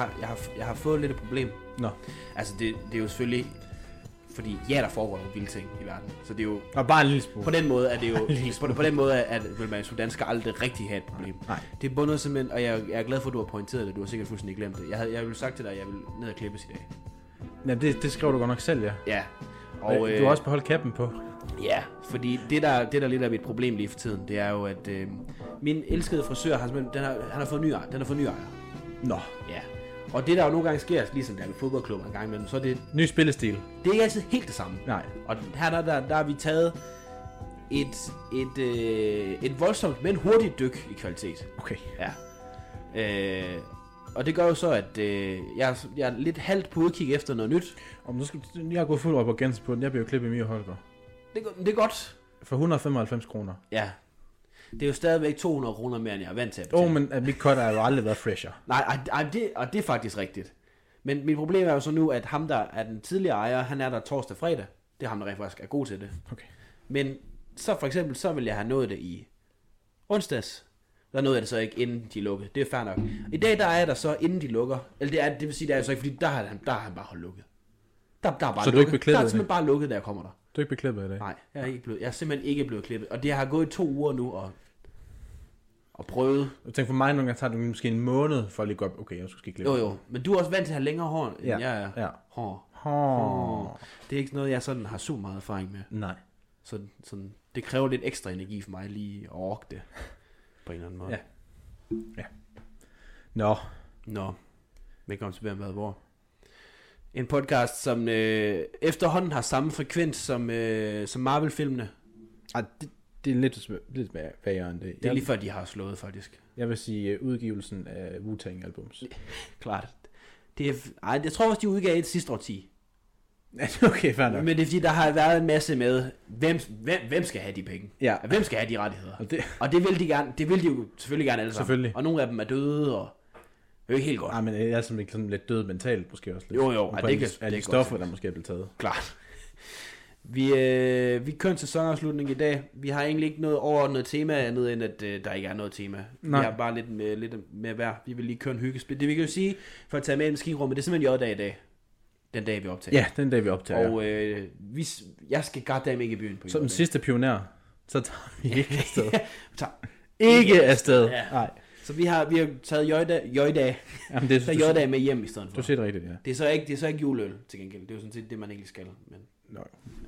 har, jeg, har, jeg har fået lidt et problem. Nå. Altså, det, det er jo selvfølgelig... Fordi ja, der foregår jo vilde ting i verden. Så det er jo... Og bare en lille smule. På den måde er det jo... En lille på, på den måde er, at vil man som dansker aldrig rigtig have et problem. Nej. Det er bundet simpelthen... Og jeg, jeg er glad for, at du har pointeret det. Du har sikkert fuldstændig glemt det. Jeg, havde, jeg ville sagt til dig, at jeg ville ned og klippes i dag. Ja, det, det skriver du godt nok selv, ja. Ja. Og, Og, du øh, har også beholdt kappen på. Ja, fordi det der, det der lidt er mit problem lige for tiden, det er jo, at øh, min elskede frisør, har den har, han har fået ny ejer. Den har fået ny ejer. Nå. Ja. Og det der jo nogle gange sker, ligesom der er med fodboldklubber en gang imellem, så er det, Ny spillestil. det er ikke altid helt det samme. Nej. Og her der, der, der har vi taget et, et, øh, et voldsomt, men hurtigt dyk i kvalitet. Okay. Ja. Øh, og det gør jo så, at øh, jeg, jeg er lidt halvt på udkig efter noget nyt. Om nu skal, jeg har gået fuld op på den. Jeg bliver jo klippet i Mia Holger. Det, det er godt. For 195 kroner. Ja. Det er jo stadigvæk 200 kroner mere, end jeg er vant til at Åh, betale. oh, men at mit cut har jo aldrig været fresher. Nej, ej, ej, det, og det er faktisk rigtigt. Men mit problem er jo så nu, at ham, der er den tidligere ejer, han er der torsdag og fredag. Det er ham, der rent faktisk er god til det. Okay. Men så for eksempel, så vil jeg have nået det i onsdags. Der nåede jeg det så ikke, inden de lukkede. Det er fair nok. I dag, der er jeg der så, inden de lukker. Eller det, er, det vil sige, det er jeg så ikke, fordi der har han, der har han bare holdt lukket. Der, der er bare Så du er ikke lukket. beklippet Der er simpelthen bare lukket, da jeg kommer der. Du er ikke beklippet i dag. Nej, jeg er, ikke blevet, jeg er simpelthen ikke blevet klippet. Og det har gået i to uger nu, og, og prøvet. Jeg tænker for mig nogle gange tager det måske en måned for at lige gå op. Okay, jeg skal ske klippe. Jo, jo. Men du er også vant til at have længere hår, end Ja, jeg er. ja. Hår. Oh. Det er ikke noget, jeg sådan har super meget erfaring med. Nej. Så sådan, det kræver lidt ekstra energi for mig lige at orke det. På en eller anden måde. Ja. Nå. Nå. Velkommen til Hvem Hvad Hvor. En podcast, som øh, efterhånden har samme frekvens som, øh, som Marvel-filmene. Ej, det, det er lidt, lidt vær- værre end det. Det er lige før, de har slået, faktisk. Jeg vil sige uh, udgivelsen af Wu-Tang albums. Klart. Det er, ej, jeg tror også, de udgav et sidste årti. okay, fair nok. Men det er fordi, der har været en masse med, hvem, hvem, hvem skal have de penge? Ja. Hvem skal have de rettigheder? Og det, Og det vil de gerne, det vil de jo selvfølgelig gerne alle sammen. Selvfølgelig. Og nogle af dem er døde, og det er jo ikke helt godt. ah, men jeg er sådan, sådan lidt død mentalt måske også. Lidt. Jo, jo, på det kan- de- det stoffer, der måske er blevet taget. Klart. Vi, øh, vi kører en sæsonafslutning i dag. Vi har egentlig ikke noget overordnet tema andet end, at øh, der ikke er noget tema. Nej. Vi har bare lidt med, lidt med hver. Vi vil lige køre en hyggespil. Det vi kan jo sige, for at tage med i maskinrummet, det er simpelthen J-dag i dag. Den dag, vi optager. Ja, den dag vi optager. Og øh, vi, jeg skal goddamn ikke i byen på Som den sidste pioner, så tager vi ikke afsted. Tager- ikke afsted. Ja. Nej. Så vi har, vi har taget J-dag, J-dag, Jamen, det så J-dag med hjem i stedet for. du siger det rigtigt, ja. Det er så ikke, det er så ikke juleøl til gengæld. Det er jo sådan set det, man ikke skal. Men Nå,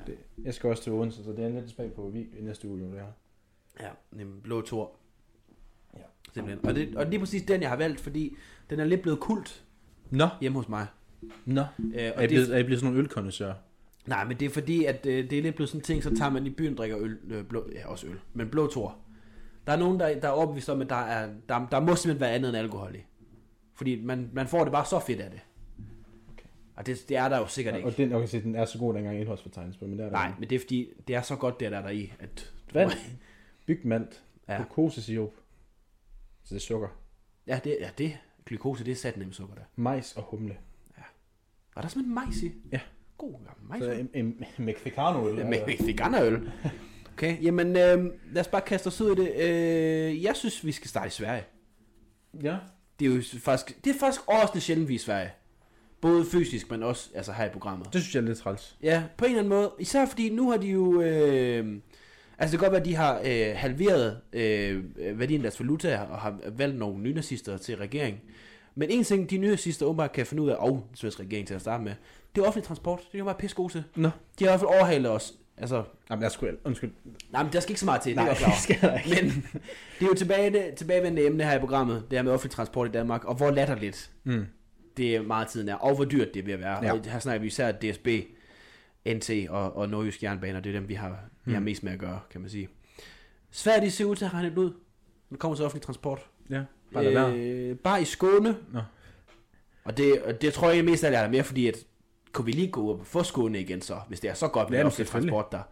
det, jeg skal også til Odense, så det er lidt spag på vi næste uge, det her. Ja, nemlig blå tor. Ja. Simpelthen. Og det, og det er præcis den, jeg har valgt, fordi den er lidt blevet kult Nå, hjemme hos mig. nå. Øh, Er I og det, blevet, er I blevet sådan nogle ølkondensør? nej, men det er fordi, at øh, det er lidt blevet sådan en ting, så tager man i byen og drikker øl, øh, blå, ja, også øl, men blå tor. Der er nogen, der, der er overbevist om, at der, er, der, der må simpelthen være andet end alkohol i. Fordi man, man får det bare så fedt af det. Okay. Og det, det er der jo sikkert ikke. Og den, okay, den er så god, dengang indholdsfortegnelse på, men det er der Nej, ikke. men det er fordi, det er så godt, det er der, der i, at... Vand, bygmalt, Ja. ja. glukosesirup, så det er sukker, Ja, det, ja, det. Glukose, det er sat nemt sukker der. majs og humle. Var der simpelthen majs i? Ja. God gammel majs. Så en, en mexicano-øl. Ja, med veganerøl. Okay, jamen øh, lad os bare kaste os ud i det. Øh, jeg synes, vi skal starte i Sverige. Ja. Det er jo faktisk, det er faktisk også sjældent, vi er i Sverige. Både fysisk, men også altså her i programmet. Det synes jeg er lidt træls. Ja, på en eller anden måde. Især fordi nu har de jo... Øh, altså det kan godt være, at de har øh, halveret øh, værdien af deres valuta og har valgt nogle nynazister til regering. Men en ting, de nynazister åbenbart kan finde ud af, og den svenske regering til at starte med, det er offentlig transport. Det er jo bare pisse gode til. Nå. De har i hvert fald overhalet os. Altså, Jamen, jeg skulle... Undskyld. nej, men der skal ikke så meget til. Nej, det er det klar over. skal der ikke. Men det er jo tilbage, tilbagevendende emne her i programmet, det her med offentlig transport i Danmark, og hvor latterligt Mm. det er meget tiden er, og hvor dyrt det at være. Ja. Og her snakker vi især DSB, NT og, og Nordjysk Jernbaner, det er dem, vi har, vi har Mm. mest med at gøre, kan man sige. Svært de ser ud til at regne det ud, når det kommer til offentlig transport. Ja, bare. Øh, bare i Skåne. Nå. Og det, og det tror jeg mest af alt er mere, fordi at kunne vi lige gå op og få Skåne igen så, hvis det er så godt med Ja, offentlig transport der.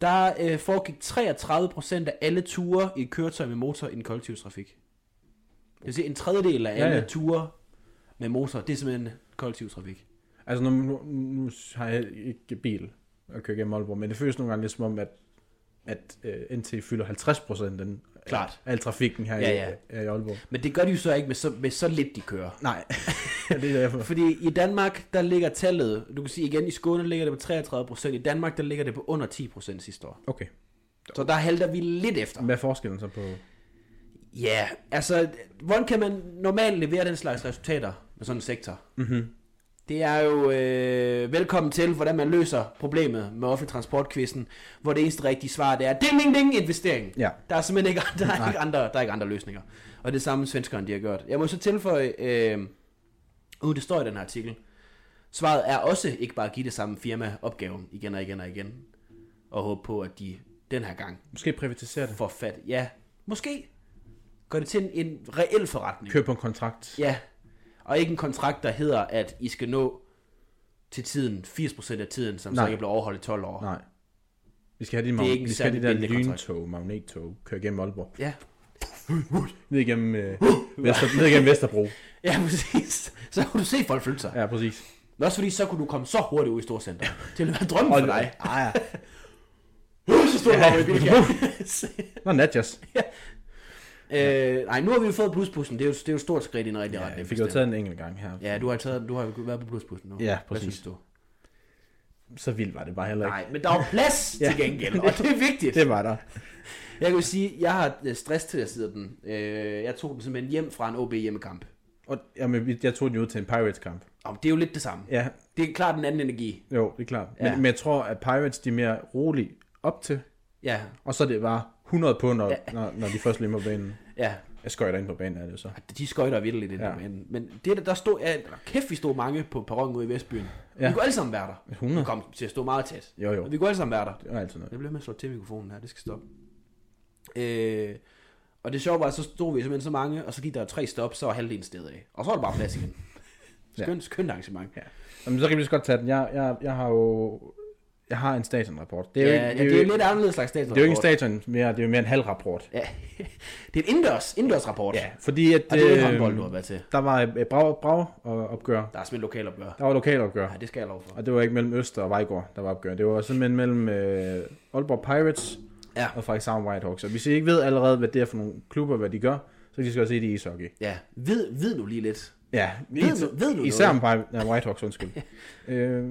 Der øh, foregik 33% af alle ture i et køretøj med motor i den kollektive trafik. Det vil sige, en tredjedel af Ja, alle ja. ture med motor, det er simpelthen kollektiv trafik. Altså, nu, nu, nu har jeg ikke bil at køre gennem Aalborg, men det føles nogle gange lidt som om, at at øh, NT fylder 50 procent af, Klart. al trafikken her Ja, i, ja. her i Aalborg. Men det gør de jo så ikke med så, med så lidt, de kører. Nej, det er derfor. Fordi i Danmark, der ligger tallet, du kan sige igen, i Skåne ligger det på 33 procent, i Danmark, der ligger det på under 10 procent sidste år. Okay. Så der halter vi lidt efter. Hvad er forskellen så på... Ja, altså, hvordan kan man normalt levere den slags resultater med sådan en sektor? Mm-hmm. Det er jo øh, velkommen til, hvordan man løser problemet med offentlig transportkvisten, hvor det eneste rigtige svar, det er ding, ding, ding, investering. Ja. Der er simpelthen ikke, der er ikke, andre, der er ikke andre løsninger. Og det er samme svenskerne, de har gjort. Jeg må så tilføje, øh, uh, det står i den her artikel, svaret er også ikke bare at give det samme firma opgaven igen og igen og igen, og håbe på, at de den her gang Måske privatisere det. får fat. Ja, måske gør det til en, en reel forretning. Køb på en kontrakt. Ja, og ikke en kontrakt, der hedder, at I skal nå til tiden, 80% af tiden, som Nej. så ikke bliver overholdt i 12 år. Nej. Vi skal have de, Det er mag- vi skal have de der lyntog, magnettog, køre gennem Aalborg. Ja. Ned igennem, øh, Vester, ned igennem Vesterbro. ja, præcis. Så kunne du se folk flytte sig. Ja. Ja, præcis. Men også fordi, så kunne du komme så hurtigt ud i Storcenter. til at være drømmen for dig. Ah, ja. Så stod Ja. i bilkæren. Nå, Natjas. Øh, nej, nu har vi jo fået plusbussen. Det er jo, det er jo et stort skridt i den rigtige Ja, retning. jeg fik jo taget en enkelt gang her. Ja, du har, taget, du har jo været på plusbussen nu. Ja, Hvad præcis. synes du? Så vildt var det bare heller ikke. Nej, men der er jo plads Ja. til gengæld, og det er vigtigt. Det var der. Jeg kan jo sige, jeg har øh, stress til at sidde den. Øh, jeg tog den simpelthen hjem fra en OB hjemmekamp. Og, jamen, jeg tog den jo ud til en Pirates-kamp. Og det er jo lidt det samme. Ja, Det er klart en anden energi. jo, det er klart. Ja. Men, men jeg tror, at Pirates, de er mere rolige op til, Ja, og så er det bare 100 på, når, ja. når, når de først limmer banen. Ja. Jeg skøjter ind på banen, er det jo så. De skøjter virkelig lidt Ja. ja. men, men det der, der stod, ja, kæft vi stod mange på perronen ude i Vestbyen. Ja. Vi kunne alle sammen være der. 100. Vi kom til at stå meget tæt. Jo, jo. Men vi kunne alle sammen være der. Det er altid noget. Jeg bliver med at slå til mikrofonen her, det skal stoppe. Øh, og det sjove var, at så stod vi simpelthen så mange, og så gik der tre stop, så var halvdelen stedet af. Og så var der bare plads igen. Skønt, ja. skønt arrangement. Ja. Jamen, så kan vi lige så godt tage den. Jeg, jeg, jeg har jo... Jeg har en stadionrapport. Det er jo, Ja, ikke, ja, det er jo lidt anderledes slags det er jo ikke en stadion mere, det er jo mere en halv rapport. Ja. det er en indendørs, indendørs rapport. Ja, fordi at... Og det er jo øh, håndbold, du har været til. Der var et brav, brav opgør. Der er simpelthen lokalopgør. Der var lokalopgør. Ja, det skal jeg lov for. Og det var ikke mellem Øster og Vejgaard, der var opgør. Det var simpelthen mellem øh, Aalborg Pirates Ja. og Frederikshavn Whitehawks. Og hvis I ikke ved allerede, hvad det er for nogle klubber, hvad de gør, så kan I godt se det i ishockey. Ja, ved, ved nu lige lidt. Ja, Ved du- ved du Især noget? om ja, Whitehawks, undskyld. øh,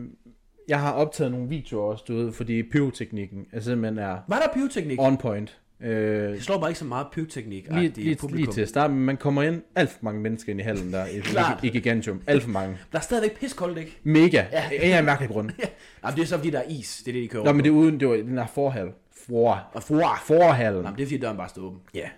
jeg har optaget nogle videoer også, du ved, fordi pyroteknikken er simpelthen er Var der pyroteknik? on point. Øh, Det slår bare ikke så meget pyroteknik. lige, lige, lige til at starte, men man kommer ind, alt for mange mennesker ind i hallen der, i, i, i Gigantium. Alt for mange. Der er stadigvæk piskoldt, ikke? Mega. Ja. Ja. Af en mærkelig grund. Jamen, det er så fordi, der er is. Det er det, de kører Nå, men det er uden, det var den der forhal. For, Og for. forhallen. Jamen, det er fordi, døren bare står åben. Ja.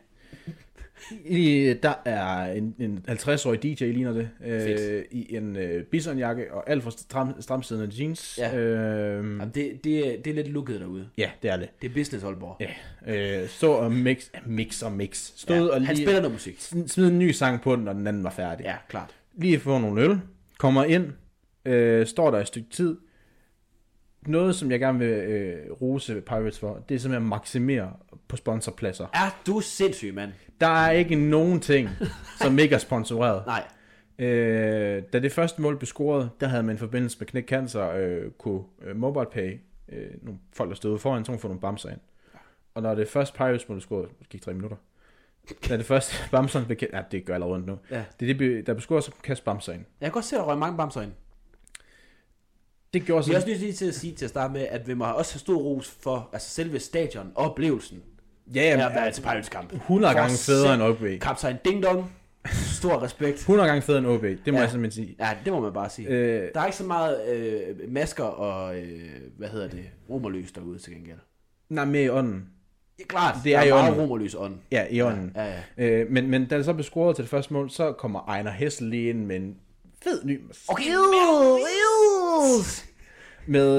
I, der er en, en 50-årig DJ, ligner det, øh, i en øh, bisonjakke og alt for stram, stramsiddende jeans. Ja. Øh, Jamen, det, det, er, det er lidt lukket derude. ja, det er det. Det er business Aalborg. Ja. Øh, stå og mix, mix og mix. Stod Ja, og han lige spiller noget musik. sm- smed en ny sang på den, når den anden var færdig. Ja, klart. Lige få nogle øl, kommer ind, øh, står der et stykke tid. Noget, som jeg gerne vil øh, rose Pirates for, det er simpelthen at maksimere på sponsorpladser. Er du sindssyg, mand? Der er ikke nogen ting, som ikke er sponsoreret. Nej. Øh, da det første mål blev scoret, der havde man i forbindelse med knæk cancer øh, kunne øh, mobile pay øh, nogle folk, der stod foran, så kunne få nogle bamser ind. Og når det første Pirates mål blev scoret, det gik tre minutter. Da det første bamser blev ja, det gør allerede rundt nu. Ja. Det, det blev, der blev scoret, så kaste bamser ind. Jeg kan godt se, at der røg mange bamser ind. Det gjorde Vi er så... også lige til at sige til at starte med, at vi må også have stor ros for altså selve stadion og oplevelsen Ja, jamen, være til Pirates kamp. 100 For gange federe end OB. Kaptajn Ding Dong. Stor respekt. 100 gange federe end OB, det må Ja. ja. jeg simpelthen sige. Ja, det må man bare sige. Øh, Der er ikke så meget øh, masker og, øh, hvad hedder det, romerlys derude til gengæld. nej, med i ånden. Ja, klart, Det er i er meget ånden. romerlys ånd. Ja, i ånden. Ja, ja. Øh, men, men da det så blev scoret til det første mål, så kommer Ejner Hessel lige ind med en fed ny maskine. Okay, med,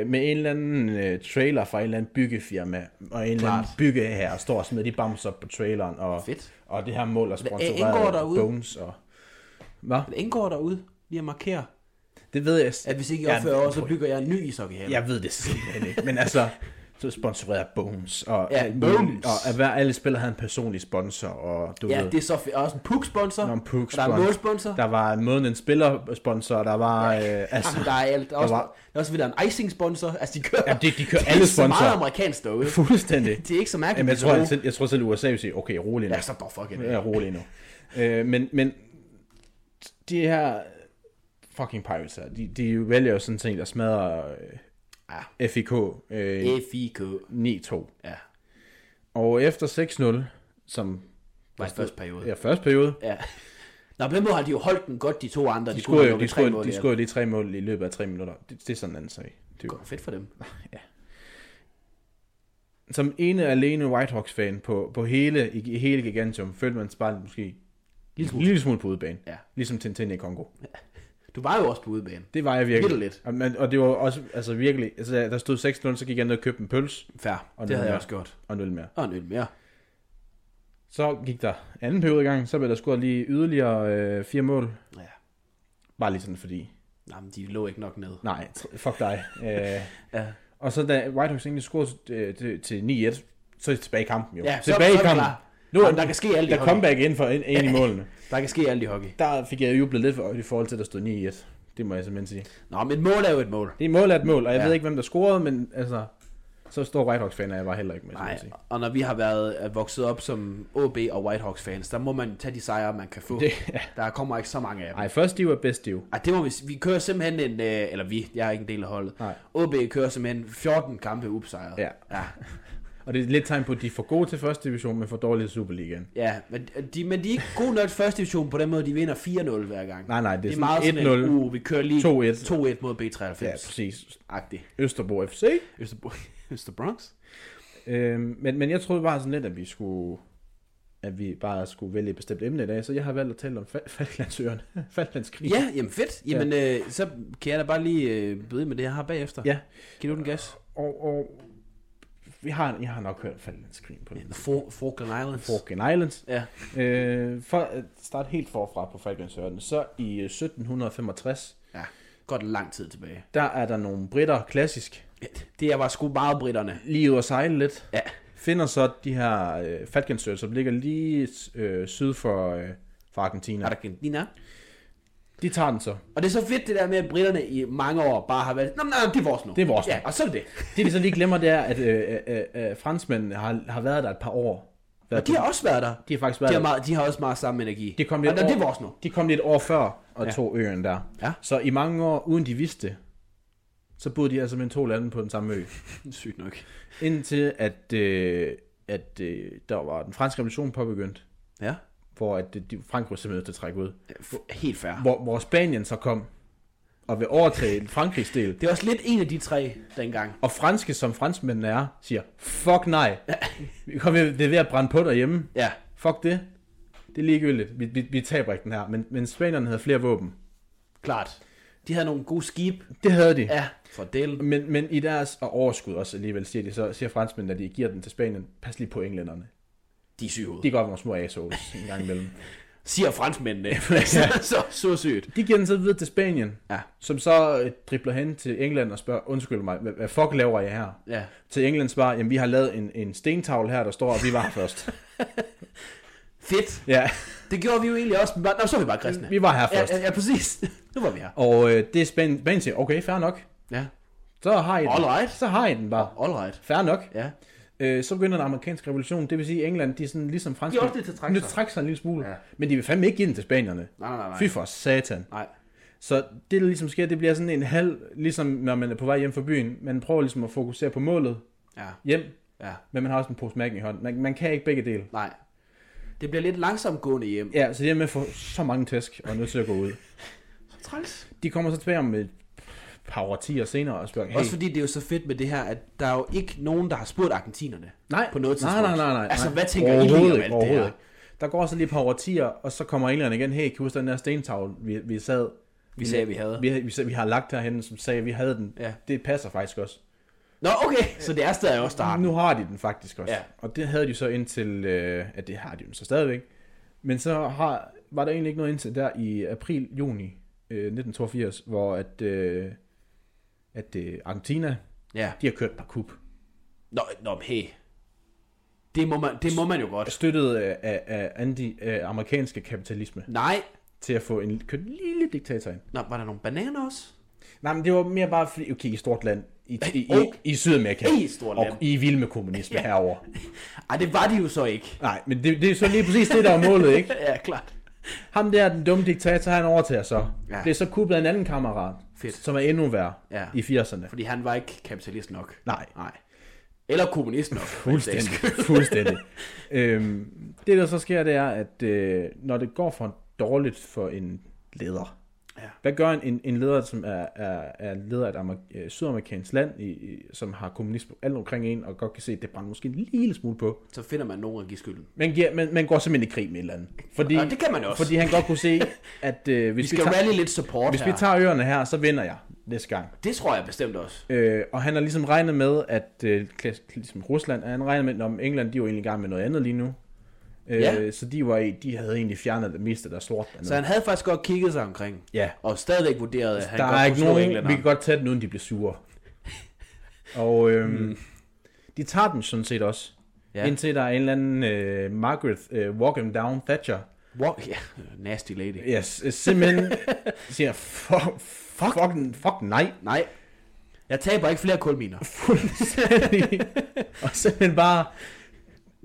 øh, med en eller anden øh, trailer fra en eller anden byggefirma, og en eller anden Klart. bygge her, står og smider de bams op på traileren, og, Fedt. og det her mål er sponsoreret af? Bones. Og, hvad? Det indgår derude lige at markere, Det ved jeg. at hvis ikke I Ja, opfører det- over, så bygger jeg en ny ishockeykehal. Jeg ved det simpelthen ikke, men altså, så sponsoreret Bones, og, Ja, alt Bones. og at hver, alle spillere havde en personlig sponsor, og du Ja, ved, det er så fedt. Også en Puk-sponsor. Nå, en Puk og der er en sponsor. målsponsor. der var månedens spillersponsor, der var, øh, altså, Jamen, der er alt. Der er også, var- der er også ved, der er en icing-sponsor. Altså, de kører, ja, de, de kører det alle er så meget sponsorer, amerikansk derude. fuldstændig. Det er ikke så mærkeligt. Jamen, jeg, tror, er jeg, selv, jeg tror selv, USA vil sige, okay, rolig nu. Ja, så bare fuck it. Jeg er rolig nu. Øh, men, men de her fucking Pirates her, de, de vælger jo sådan ting, der smadrer øh, FIK øh, FIK. 9-2. Ja, Og efter 6-0, som var i første periode. ja, første periode, Ja. Nå, på den måde har de jo holdt den godt, de to andre. de kunne scorede jo de scorede, mål de scorede lige tre mål i løbet af tre minutter. Det, det er sådan en anden sag. Det er. Fedt for dem. Som ene alene White Hawks-fan på, på hele, i, hele Gigantium, følte man sig bare måske Lille en lille smule på udebane. Ja. Ligesom Tintin i Kongo. Du var jo også på udebane. Det var jeg virkelig. Vitterligt. Og, men, og det var også altså virkelig, altså, der stod 6-0, så gik jeg ned og købte en pøls Fair. Og det havde nul jeg mere. også gjort. og 0 mere. Og en øl mere. Så gik der anden periode i gang, så blev der scoret lige yderligere øh, fire mål. Ja. Bare lige sådan fordi, Nej, men de lå ikke nok ned. nej, fuck dig. øh, Ja. og så da White Hawks egentlig scorede øh, til, til 9-1, så er de tilbage i kampen jo. Ja, tilbage så i kampen. Nu Jamen, er der kan ske alt der comeback ind for en, en i målene. Der kan ske alt i hockey. Der fik jeg jublet lidt for, i forhold til, at der stod 9-1. Det må jeg simpelthen sige. Nå, men et mål er jo et mål. Det er mål af et mål, og jeg Ja. ved ikke, hvem der scorede, men altså, så står White Hawks fan er jeg bare heller ikke med, Nej, sige. og når vi har været er vokset op som OB og Whitehawks fans, der må man tage de sejre, man kan få. Det, ja. Der kommer ikke så mange af dem. Ej, først div er bedst div. Ej, det må vi, vi kører simpelthen en, øh, eller vi, jeg er ikke en del af holdet. Nej. OB kører simpelthen 14 kampe ubesejret. Ja. ja. Og det er lidt tegn på, at de er for gode til første division, men for dårlige til Superligaen. Ja, men de, men de er ikke gode nok til første division på den måde, de vinder 4-0 hver gang. Nej, nej, det er, det er meget sådan sådan 1-0, en, uh, vi kører lige 2-1. 2-1 mod B93. Ja, præcis. Agtigt. Østerbro FC. Østerbro- Øster Bronx. Øhm, men, men jeg troede bare sådan lidt, at vi skulle at vi bare skulle vælge et bestemt emne i dag, så jeg har valgt at tale om Fa- Falklandsøerne. Falklandskrig. Ja, jamen fedt. Jamen, øh, så kan jeg da bare lige øh, byde med det, jeg har bagefter. Ja. Giv du den gas? Og, og vi har, jeg har nok hørt Falklandskrig på. The For, Falkland Islands. Falkland Islands. Ja. Øh, for at starte helt forfra på Falklandsøerne, så i øh, 1765, ja. Godt lang tid tilbage. der er der nogle britter klassisk, Det er var sgu meget britterne. lige ude at sejle lidt. Ja. Finder så de her øh, Falklandsøer, som ligger lige øh, syd for, øh, for Argentina. Argentina. De tager den så. Og det er så fedt det der med, at britterne i mange år bare har været, nej, nej, det er vores nu. Det er vores nu. Ja, og så er det det. Det de så lige glemmer, det er, at øh, øh, øh, franskmændene har, har været der et par år. Og de har også været der. de har faktisk De været har, der. meget, de har også meget samme energi. De kom og lidt det er vores nu. De kom lidt år før og Ja. tog øen der. Ja. Så i mange år, uden de vidste så boede de altså med to lande på den samme ø. Sygt nok. Indtil at, øh, at øh, der var den franske revolution påbegyndt, Ja. Hvor at de, Frankrig simpelthen til at trække ud. Helt fair. Hvor, hvor Spanien så kom og vil overtage Frankrigs del. Det er også lidt en af de tre dengang. Og franske, som franskmændene er, siger, fuck nej. Vi kommer, det er ved at brænde på derhjemme. Ja. Fuck det. Det er ligegyldigt. Vi, vi, vi taber ikke den her. Men, men spanierne havde flere våben. Klart. De havde nogle gode skib. Det havde de. Ja, for del. Men, men i deres og overskud også alligevel, siger de, så siger franskmændene, at de giver den til Spanien. Pas lige på englænderne. De er syge De kan godt være små assholes en gang imellem. Siger franskmændene. så, så sygt. De giver den så videre til Spanien, Ja. som så øh, dribler hen til England og spørger, undskyld mig, hvad, hvad fuck laver jeg her? Ja. Til England svarer, jamen vi har lavet en, en stentavle her, der står, at vi var først. Fedt. ja, Det gjorde vi jo egentlig også. Men bare, nå, så er vi bare kristne. vi var her Ja, først. ja, ja, præcis. Nu var vi her. Og øh, det er Spanien, Spanien siger, okay, fair nok. Ja. Så har I den. Alright. Så har I den bare. All right. Fair nok. Ja. Øh, så begynder den amerikanske revolution, det vil sige, at England, de er sådan ligesom fransk. De er også lidt til at trække sig. trække sig en lille smule. Ja. Men de vil fandme ikke give den til spanierne. Nej, nej, nej. Fy for satan. Nej. Så det, der ligesom sker, det bliver sådan en halv, ligesom når man er på vej hjem fra byen. Man prøver ligesom at fokusere på målet Ja. hjem, Ja. men man har også en pose mærken i hånden. Man, man kan ikke begge dele. Nej. Det bliver lidt langsomt gående hjem. Ja, så det er med at få så mange tæsk og nødt til at gå ud. Træls. De kommer så tilbage om et par årtier senere og spørger, hey, Også fordi det er jo så fedt med det her, at der er jo ikke nogen, der har spurgt argentinerne. nej, på noget nej, tidspunkt. nej, nej, nej. Altså, nej. hvad tænker I lige om alt det her? Der går så lige et par årtier, og så kommer englænderne igen, hey, kan du huske den der stentavle, vi, vi sad, Vi sagde, vi havde. vi, vi, vi, vi har lagt herhen, som sagde, vi havde den. Ja. Det passer faktisk også. Nå, okay. Så det er stadig også starten. Nu har de den faktisk også. Ja. Og det havde de så indtil, øh, at det har de jo så stadigvæk. Men så har, var der egentlig ikke noget indtil der i april, juni øh, 1982, hvor at, øh, at øh, Argentina, Ja. de har kørt par kup. Nå, nå, hey. Det må man, det må man jo godt. Støttet af, af, af anti-amerikanske kapitalisme Nej. til at få en, en lille diktator ind. Nå, var der nogle bananer også? Nej, men det var mere bare fordi, okay, i stort land, i, i, i, Oh. i Sydamerika, I stort land. og I er vilde med kommunisme Ja. herover. Ej, det var de jo så ikke. Nej, men det, det er så lige præcis det, der er målet, ikke? Ja, klart. Ham der, den dumme diktator, han overtager så. Ja. Er så kuppet af en anden kammerat, Fedt. som er endnu værre Ja. i 80'erne. Fordi han var ikke kapitalist nok. Nej, Nej. Eller kommunist nok. fuldstændig. fuldstændig. øhm, det, der så sker, det er, at øh, når det går for dårligt for en leder, Ja. hvad gør en, en, leder, som er, er, er leder af et amer- øh, sydamerikansk land, i, i, som har kommunisme alt omkring en, og godt kan se, at det brænder måske en lille smule på. Så finder man nogen at give skylden. Man, giver, man, man går simpelthen i krig med et eller andet. Fordi, Og det kan man også. fordi han godt kunne se, at øh, Vi hvis, vi, skal tager, rally lidt support hvis her. vi tager øerne her, så vinder jeg næste gang. Det tror jeg bestemt også. Øh, og han har ligesom regnet med, at øh, ligesom Rusland, han regnet med, at England de var egentlig i gang med noget andet lige nu. Øh, Ja. Så de, var i, de havde egentlig fjernet det meste lort. dernede. Så han havde faktisk godt kigget sig omkring. Ja, Og stadigvæk vurderet, at han der godt er ikke nogen, vi englænderne. kan godt tage den, uden de bliver sure. Og øhm, mm. de tager den sådan set også. Ja. Ja. Indtil der er en eller anden øh, Margaret øh, Walking Down Thatcher. Wow, ja, nasty lady. Yes, øh, simpelthen siger, fuck, fuck, fuck, fuck nej. Nej, jeg taber ikke flere kulminer. Fuldstændig. og simpelthen bare,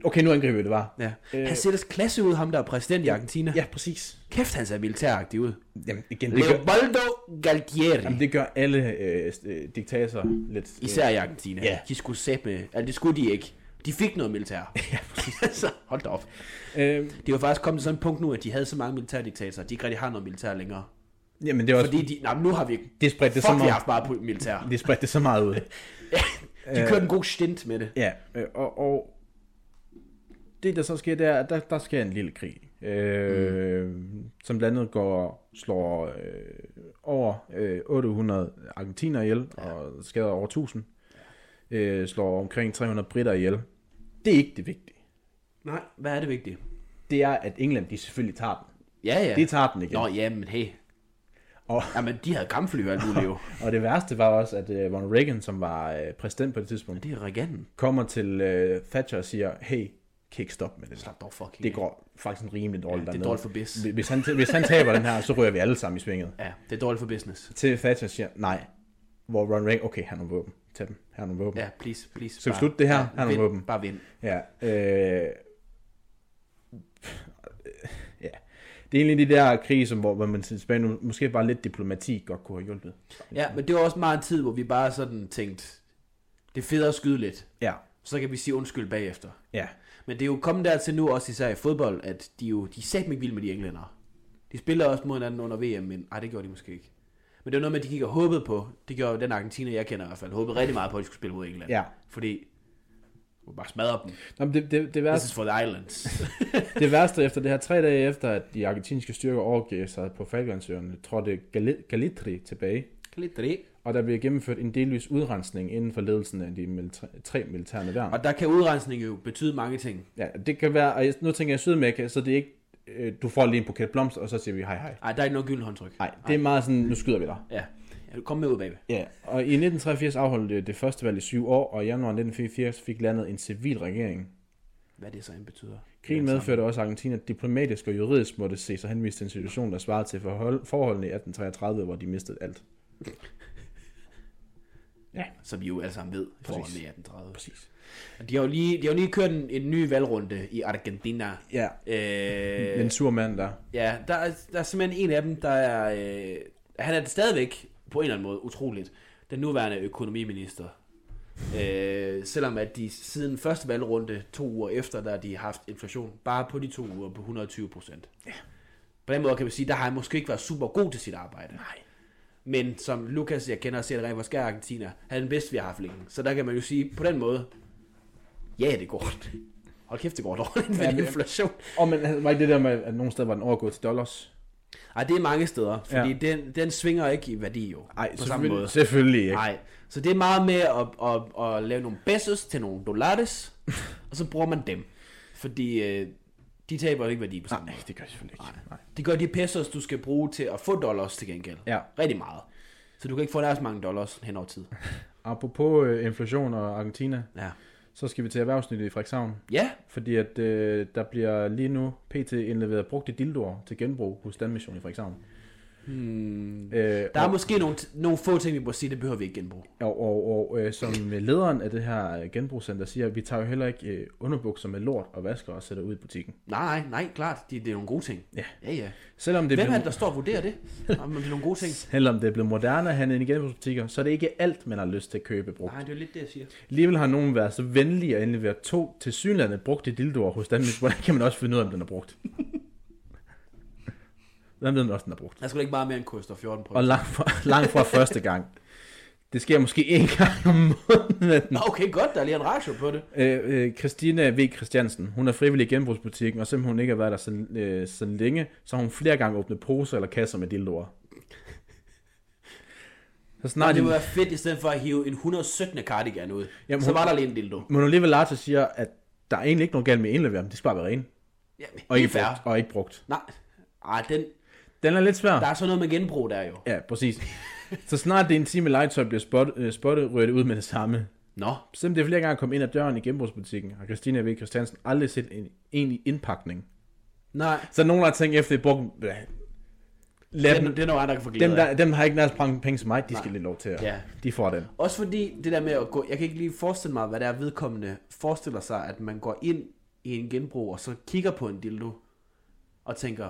okay, nu angriber vi det bare. Ja. Øh. Han ser da klasse ud, ham der er præsident i Argentina. Ja, præcis. Kæft, han ser militæragtig ud. Jamen, igen, det gør, Leopoldo Galtieri. jamen, det gør alle øh, øh, diktatorer lidt. øh, Især i Argentina. Ja. De skulle sætte med, altså det skulle de ikke. De fik noget militær. ja, så hold da op. Øh, Det var faktisk kommet til sådan et punkt nu, at de havde så mange militærdiktatorer, de ikke rigtig har noget militær længere. jamen, det er også, Fordi de, nej, nu har vi, det spredte det så fuck, vi har meget, haft meget på militær. det spredte det så meget ud. De kørte en god stint med det. Ja, øh, og, og det der så sker, det er, at der, der sker en lille krig, øh, mm. som blandt andet går, slår øh, over øh, 800 argentiner ihjel, ja. og skader over 1000, øh, slår omkring 300 britter ihjel. Det er ikke det vigtige. Nej, hvad er det vigtige? Det er, at England, de selvfølgelig tager den. Ja, ja. De tager den igen. Nå, ja, men hey. Og, Jamen, de havde kampfly og alt muligt jo. og det værste var også, at øh, Ronald Reagan, som var øh, præsident på det tidspunkt, Det er reganten. kommer til øh, Thatcher og siger, hey, kan ikke stoppe med det? Slap dog fucking Det går faktisk en rimelig dårligt Ja, det er dårligt for bis. Hvis han, hvis han taber den her, så ryger vi alle sammen i svinget. Ja, det er dårligt for business. Til Thatcher siger, nej. Hvor Ron Reagan, okay, han har våben. Tag dem, her er nogle våben. Ja, please, please. Skal vi slutte det her? Er nogle vind. våben. Bare vind. Ja. Øh, ja. Det er egentlig de der krige, som, hvor, hvor man nu, måske bare lidt diplomati godt kunne have hjulpet. Ja, men det var også meget en tid, hvor vi bare sådan tænkte, det er fedt at skyde lidt. Ja. Så kan vi sige undskyld bagefter. Ja. Men det er jo kommet dertil nu, også især i fodbold, at de jo, de er satme ikke vilde med de englænder. De spiller også mod hinanden under VM, men ej, det gjorde de måske ikke. Men det var noget med, at de gik og håbede på, det gjorde jo den Argentina, jeg kender i hvert fald, håbede rigtig meget på, at de skulle spille mod England. Ja. Fordi, du bare smadre dem. Nå, men det, det, det, This værste, is for the islands. det værste efter det her, tre dage efter, at de argentinske styrker overgav sig på Falklandsøerne, trådte Gali- Galitri tilbage. Det. Og der blev gennemført en delvis udrensning inden for ledelsen af de milita- tre militære værn. Og der kan udrensning jo betyde mange ting. Ja, det kan være, og nu tænker jeg Sydamerika, så det er ikke, øh, du får lige en buket blomster, og så siger vi hej hej. Ej, der er ikke noget gylden håndtryk. Nej, det er meget sådan, nu skyder vi dig. Ja. ja kom med ud, baby. Ja, og i 1983 afholdt det, det første valg i syv år, og i januar 1984 fik landet en civil regering. Hvad det så end betyder. Krigen medførte også, at Argentina diplomatisk og juridisk måtte se sig henvist til en situation, der svarede til forhold, forholdene i 1833, hvor de mistede alt. Som vi jo alle sammen ved, i forhold Præcis. til 1830. Præcis. De har jo lige, de har jo lige kørt en, en ny valgrunde i Argentina. Ja, Øh, en sur mand der. ja, der er, der er simpelthen en af dem, der er... Øh, han er stadigvæk på en eller anden måde utroligt. Den nuværende økonomiminister. Øh, selvom at de siden første valgrunde, to uger efter, der har de haft inflation, bare på de to uger på 120 procent. Ja. På den måde kan vi sige, der har han måske ikke været super god til sit arbejde. Nej. Men som Lukas, jeg kender og ser hvor skær Argentina, han er den bedste, vi har haft længe. Så der kan man jo sige, på den måde, ja, det går. Hold kæft, det går dårligt med Ja, men- inflation. Og men var ikke det der med, at nogle steder var den overgået til dollars? Ej, det er mange steder, fordi Ja. den, den svinger ikke i værdi jo. Nej, på samme måde. selvfølgelig ikke. Nej, så det er meget med at, at, at lave nogle pesos til nogle dollars, og så bruger man dem. Fordi øh, de taber ikke værdi på samme Nej, måde. det gør jeg selvfølgelig ikke. Nej. De gør de pesos, du skal bruge til at få dollars til gengæld. Ja. Rigtig meget. Så du kan ikke få så mange dollars hen over tid. Apropos øh, inflation og Argentina, Ja. Så skal vi til erhvervsnyttet i Frederikshavn. Ja, Fordi at øh, der bliver lige nu pt. indleveret brugte dildoer til genbrug hos Danmission i Frederikshavn. Hmm. Øh, der er og, måske nogle, nogle få ting, vi må sige, det behøver vi ikke genbruge. og, og, og øh, som lederen af det her genbrugscenter siger, vi tager jo heller ikke øh, underbukser med lort og vasker og sætter ud i butikken. Nej, nej, klart, det, det er nogle gode ting. Ja. Ja, ja. Selvom det, Hvem er bliver, det, der står og vurderer det? Om det er nogle gode ting? selvom det er blevet moderne at handle i genbrugsbutikker, så er det ikke alt, man har lyst til at købe brugt. Nej, det er lidt det, jeg siger. Alligevel har nogen været så venlige at indlevere to til synlande brugte dildoer hos Danmark. Hvordan kan man også finde ud af, om den er brugt? Hvordan ved man også, den er brugt? Jeg skulle ikke bare mere end koster 14 på. Og langt fra, langt fra første gang. Det sker måske en gang om måneden. Nå, okay, godt, der er lige en ratio på det. Øh, øh, Christina V. Christiansen, hun er frivillig i genbrugsbutikken, og selvom hun ikke har været der så, øh, så længe, så har hun flere gange åbnet poser eller kasser med dildoer. Så snart det de, ville være fedt, i stedet for at hive en 117. cardigan ud. Jamen, så hun- var der lige en dildo. Men Olivia Larter siger, at der er egentlig ikke noget galt med at indlevere dem, de skal bare være rene. Ja, Og ikke, fair. brugt, og ikke brugt. Nej, Ej, den, Den er lidt svær. der er sådan noget med genbrug der jo. Ja, præcis. Så snart det intime legetøj bliver spot, øh, spottet, ryger det ud med det samme. Nå, Selvom det er flere gange kommet ind ad døren i genbrugsbutikken, har Christina V. Christiansen aldrig set en egentlig indpakning. nej. Så nogen har tænkt efter i brugt... Lad Det, dem, er- det er noget andet, der kan glæde dem, der, dem har ikke nærmest penge som mig, de skal Nej. lidt lov til at... Ja. De får den. Også fordi det der med at gå, jeg kan ikke lige forestille mig, hvad det er vedkommende forestiller sig, at man går ind i en genbrug, og så kigger på en dildo, og tænker,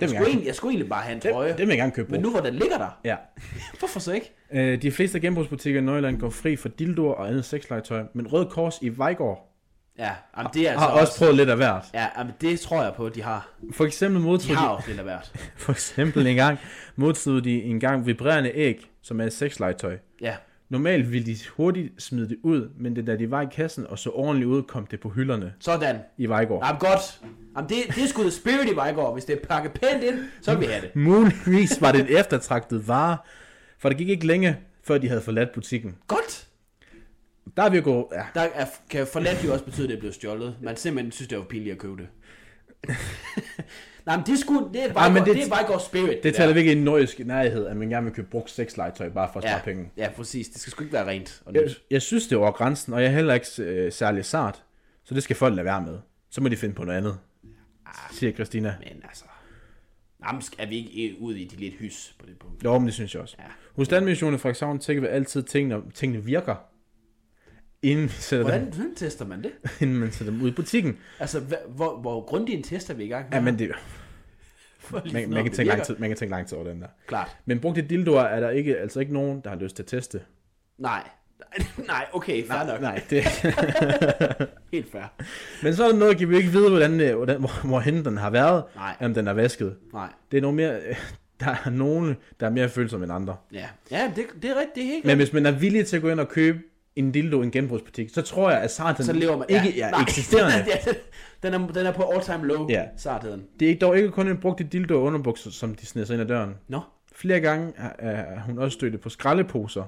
jeg skulle, egentlig, jeg skulle egentlig bare have en trøje, dem, dem vil jeg gerne købe men nu hvor den ligger der, Ja. hvorfor så ikke? Øh, de fleste genbrugsbutikker i Nordjylland går fri for dildoer og andet sexlegetøj, men Rød Kors i Vejgaard Ja, jamen det er altså har også prøvet lidt af hvert. Ja, jamen det tror jeg på, de har. For eksempel De modtog har de, også lidt af hvert. for eksempel en gang modtog de en gang vibrerende æg, som er et sexlegetøj. Ja, Normalt ville de hurtigt smide det ud, men det, da de var i kassen og så ordentligt ud, kom det på hylderne sådan. i Vejgaard. Jamen godt. Jamen det, det er sgu the spirit i Vejgaard. Hvis det er pakket pænt ind, så vil vi have det. Muligvis var det en eftertragtet vare, for det gik ikke længe, før de havde forladt butikken. Godt. Der er vi gået, ja, Der er, kan forladt jo også betyde, at det er blevet stjålet. Man simpelthen synes, det var pinligt at købe det. Nej, men det sgu, det er Vejgaard, men det- det, er Vejgaard spirit. det taler virkelig i en nordisk nærhed, at man gerne vil købe brugt sexlegetøj bare for at spare ja, penge. ja, præcis. Det skal sgu ikke være rent. Og Jeg, nyt. jeg synes, det er over grænsen, og jeg er heller ikke øh, særlig sart, så det skal folk lade være med. Så må de finde på noget andet, siger Christina. Men altså... Jamen, er vi ikke ud i de lidt hys på det punkt? Jo, men det synes jeg også. Ja. Hos Danmissionen i Frederikshavn tjekker vi altid tingene, tingene virker, inden, vi sætter Hvordan, dem, hvordan tester man det? inden man sætter dem ud i butikken. Altså, hvad, hvor, hvor grundig en test er vi i gang med? Ja, men det, man, man, kan tænke lang tid, man kan tænke lang tid over den der. Klart. Men brugte dildoer er der ikke, altså ikke nogen, der har lyst til at teste. Nej. Nej, okay, fair nok. Nej, det, Helt fair. men så er der noget, kan vi ikke vide, hvordan, øh, hvordan hvor, hvorhen den har været, Nej. om den er vasket. Nej. Det er noget mere, der er nogen, der er mere følsomme end andre. Ja, ja det, det er rigtigt, det er helt Men hvis man er villig til at gå ind og købe en dildo i en genbrugsbutik, så tror jeg, at sarten så lever man... ikke er nej. eksisterende. ja, den, er, den er på all time low, Ja. sartheden. Det er dog ikke kun en brugt dildo og underbukser, som de sniger sig ind ad døren. Nå, Flere gange er, er hun også støttet på skraldeposer.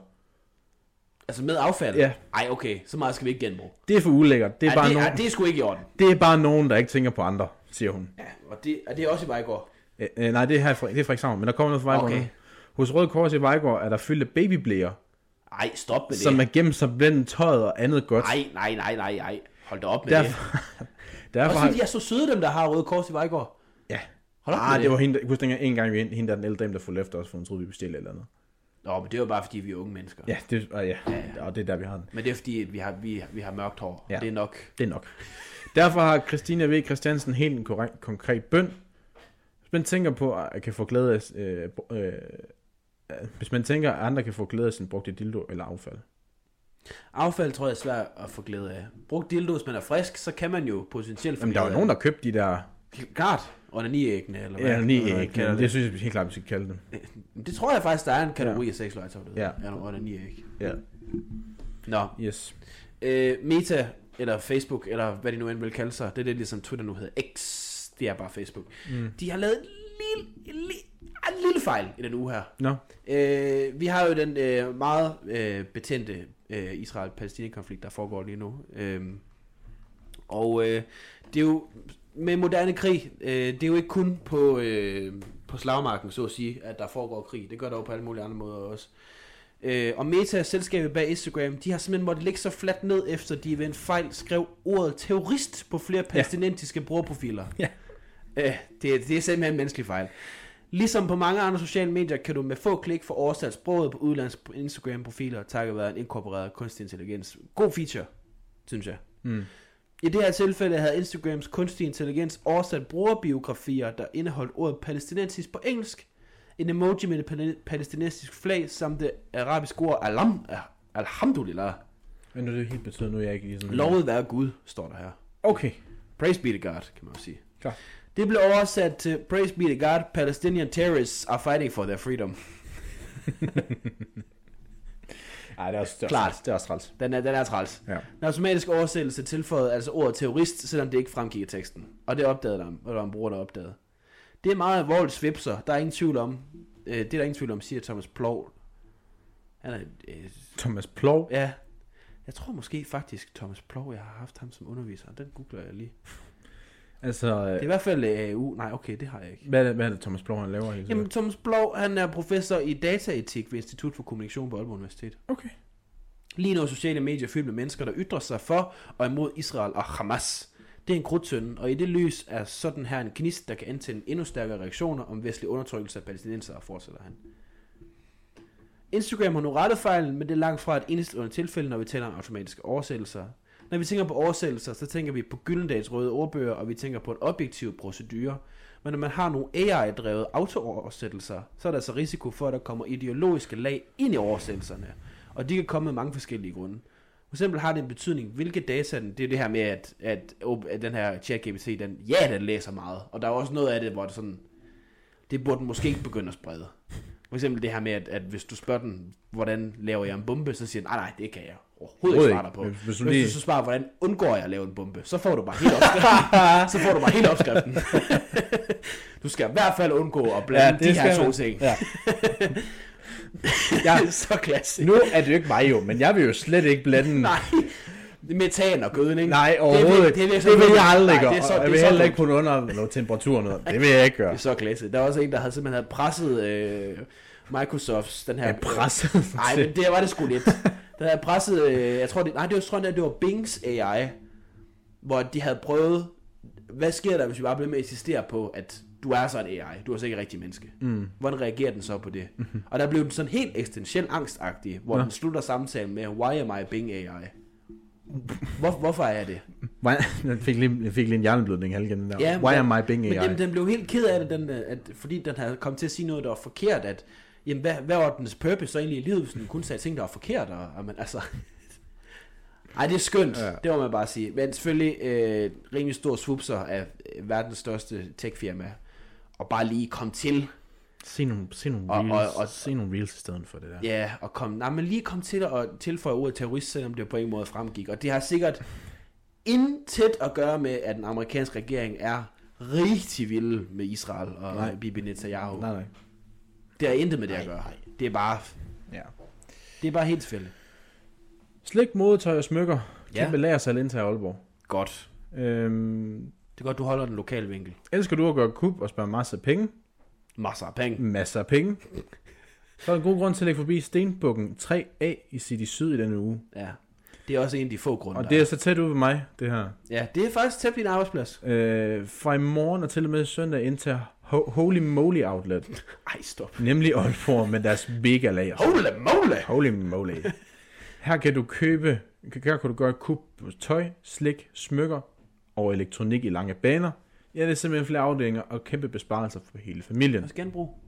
altså med affald? Ja. Ej, okay, så meget skal vi ikke genbruge. Det er for ulækkert. Det er, Ej, bare det, nogen, ej, det er sgu ikke i orden. det er bare nogen, der ikke tænker på andre, siger hun. Ja, og det, og det er også i Vejgaard. Øh, øh, nej, det er her fra, det er Frederikshavn, men der kommer noget fra Vejgaard Okay. okay. Hos Røde Kors i Vejgaard er der fyldte babyblæer, Ej, stop med det. som er gemt sig blandt tøjet og andet godt. Nej, nej, nej, nej, nej. Hold da op med det. Derfor, derfor Også har, de er så søde, dem der har Røde Kors i Vejgaard. ja. Hold op Ah, med det det. var hende, jeg husker en gang, vi hende der den ældre dame, der fulgte efter os, for hun troede, vi bestilte eller andet. Nå, men det var bare fordi, vi er unge mennesker. Ja, det, og ja, og det er der, vi har den. Men det er fordi, vi har, vi, vi har mørkt hår. Ja. Ja. Det er nok. Det er nok. Derfor har Christina V. Christiansen helt en korrekt, konkret bøn. Hvis man tænker på, at kan få glæde af, øh, øh, hvis man tænker, at andre kan få glæde af sin brugte dildo eller affald. Affald tror jeg er svært at få glæde af. Brugt dildo, hvis man er frisk, så kan man jo potentielt få Jamen, der er jo glæde nogen, der købte de der. Klart. Onaniæggene, eller hvad? ja, kalder Det, det. synes jeg helt klart, vi skal kalde dem. det tror jeg faktisk, der er en kategori af sexlegetøj, der Ja. hedder. Ja, onaniæg. Ja. Nå, Yes. øh, Meta, eller Facebook, eller hvad de nu end vil kalde sig, det er det ligesom Twitter nu hedder X. Det er bare Facebook. Mm. De har lavet lille, en lille, en lille fejl i den uge her. Nå, Øh, vi har jo den øh, meget øh, betændte øh, Israel-Palæstina-konflikt, der foregår lige nu. Øh, og øh, det er jo med moderne krig, øh, det er jo ikke kun på, øh, på slagmarken, så at sige, at der foregår krig. Det gør der jo på alle mulige andre måder også. Øh, og Meta, selskabet bag Instagram, de har simpelthen måttet ligge så fladt ned, efter de ved en fejl skrev ordet terrorist på flere palæstinensiske brugerprofiler. Ja. Øh, det, det er simpelthen en menneskelig fejl. Ligesom på mange andre sociale medier, kan du med få klik få oversat sproget på udlands Instagram-profiler, takket være en inkorporeret kunstig intelligens. God feature, synes jeg. Mm. I det her tilfælde havde Instagrams kunstig intelligens oversat brugerbiografier, der indeholdt ordet palæstinensisk på engelsk, en emoji med et palæ- palæstinensisk flag, samt det arabiske ord alam, ah, alhamdulillah. Men nu er det helt betyder, nu jeg ikke lige sådan... Lovet være Gud, står der her. Okay. Praise be to God, kan man jo sige. Klar. Det blev oversat til Praise be to God, Palestinian terrorists are fighting for their freedom. Ej, det er også, det er Klart. også, det er også træls. Den er, den er træls. Ja. Den automatiske oversættelse tilføjede altså ordet terrorist, selvom det ikke fremgik i teksten. Og det opdagede der, og der var en bruger, der opdagede. Det er meget alvorligt svipser. Der er ingen tvivl om. Øh, det er der ingen tvivl om, siger Thomas Plov. Han er, øh, Thomas Plov. ja, jeg tror måske faktisk Thomas Plov, jeg har haft ham som underviser. Den googler jeg lige. Altså, Det er i hvert fald øh, AU. Nej, okay, det har jeg ikke. hvad er det, hvad er det Thomas Plov, han laver helt Jamen? Thomas Blov, han er professor i dataetik ved Institut for Kommunikation på Aalborg Universitet. Okay. Lige nu sociale medier fyldt med mennesker, der ytrer sig for og imod Israel og Hamas. Det er en krudtønde, og i det lys er sådan her en gnist, der kan antænde endnu stærkere reaktioner om vestlig undertrykkelse af palæstinenser, fortsætter han. Instagram har nu rettet fejlen, men det er langt fra et enestående tilfælde, når vi taler om automatiske oversættelser. Når vi tænker på oversættelser, så tænker vi på Gyldendals røde ordbøger, og vi tænker på en objektiv procedure. Men når man har nogle AI-drevet autooversættelser, så er der altså risiko for, at der kommer ideologiske lag ind i oversættelserne. Og de kan komme med mange forskellige grunde. For eksempel har det en betydning, hvilke data, den, det er det her med, at, at, at den her ChatGPT, den, ja, den læser meget. Og der er også noget af det, hvor det sådan, det burde den måske ikke begynde at sprede. For eksempel det her med, at, at hvis du spørger den, hvordan laver jeg en bombe, så siger den, nej, nej, det kan jeg overhovedet ikke svare dig på. Hvis- hvis du Hvis lige- du så spørger, hvordan undgår jeg at lave en bombe, så får du bare helt opskriften. så får du bare helt opskriften. du skal i hvert fald undgå at blande ja, de her to ting. Ja. Ja. så klassisk. Nu er det jo ikke mig jo, men jeg vil jo slet ikke blande... Nej, metan og gødning. Nej, overhovedet det, ikke. det, Det, det vil jeg aldrig Nej, gøre. er så, jeg vil er så heller ikke putte under noget temperatur og noget. Det vil jeg ikke gøre. Det er så klassisk. Der var også en, der havde simpelthen havde presset øh, Microsofts, den her... Jeg presset Nej, men det var det sgu lidt. Der havde presset, øh, jeg tror det, nej, det var, tror jeg, det var Bings AI, hvor de havde prøvet, hvad sker der, hvis vi bare bliver med at insistere på, at du er så en AI, du er så ikke en rigtig menneske. Mm. Hvordan reagerer den så på det? Og der blev den sådan helt eksistentiel angstagtig, hvor Nå. den slutter samtalen med, why am I being AI? Hvor, hvorfor er jeg det? Jeg, fik lige, jeg fik lige en hjerneblødning halv igen der. Ja, Why men- am I being Men AI? den, den blev helt ked af det, den, øh, at, fordi den havde kommet til at sige noget, der var forkert, at jamen, hvad, hvad var dens purpose så egentlig i livet, hvis den kun sagde ting, der var forkert, og, og man, altså... Ej, det er skønt, Ja. det må man bare sige. Men selvfølgelig øh, rimelig stor swupser af øh, verdens største techfirma, og bare lige kom til, Se nogle, se nogle Og- reels, og- og- se nogle reels i stedet for det der. ja, og kom, nej, men lige kom til at tilføje ordet terrorist, selvom det på ingen måde fremgik. Og det har sikkert intet at gøre med, at den amerikanske regering er rigtig vild med Israel og nej. Bibi Netanyahu. Nej, nej. Det har intet med det at gøre. nej. Det er bare, Ja. det er bare helt tilfældigt. Slik, modetøj og smykker. Ja. Kæmpe lagersal ind til Aalborg. Godt. Øhm, Det er godt, du holder den lokale vinkel. elsker du at gøre kub og spare masser af penge? Masser af penge. Masser af penge. Så er der en god grund til at lægge forbi Stenbukken 3A i City Syd i denne uge. Ja. Det er også en af de få grunde, Og der det er så tæt ude ved mig, det her. Ja, det er faktisk tæt på din arbejdsplads. Øh, fra i morgen og til og med søndag ind til Ho- Holy Moly Outlet. Ej, stop. Nemlig Aalborg med deres mega lager. Holy moly! Holy moly. Her kan du købe, her kan du gøre kub på tøj, slik, smykker og elektronik i lange baner. Ja, det er simpelthen flere afdelinger og kæmpe besparelser for hele familien. Også genbrug.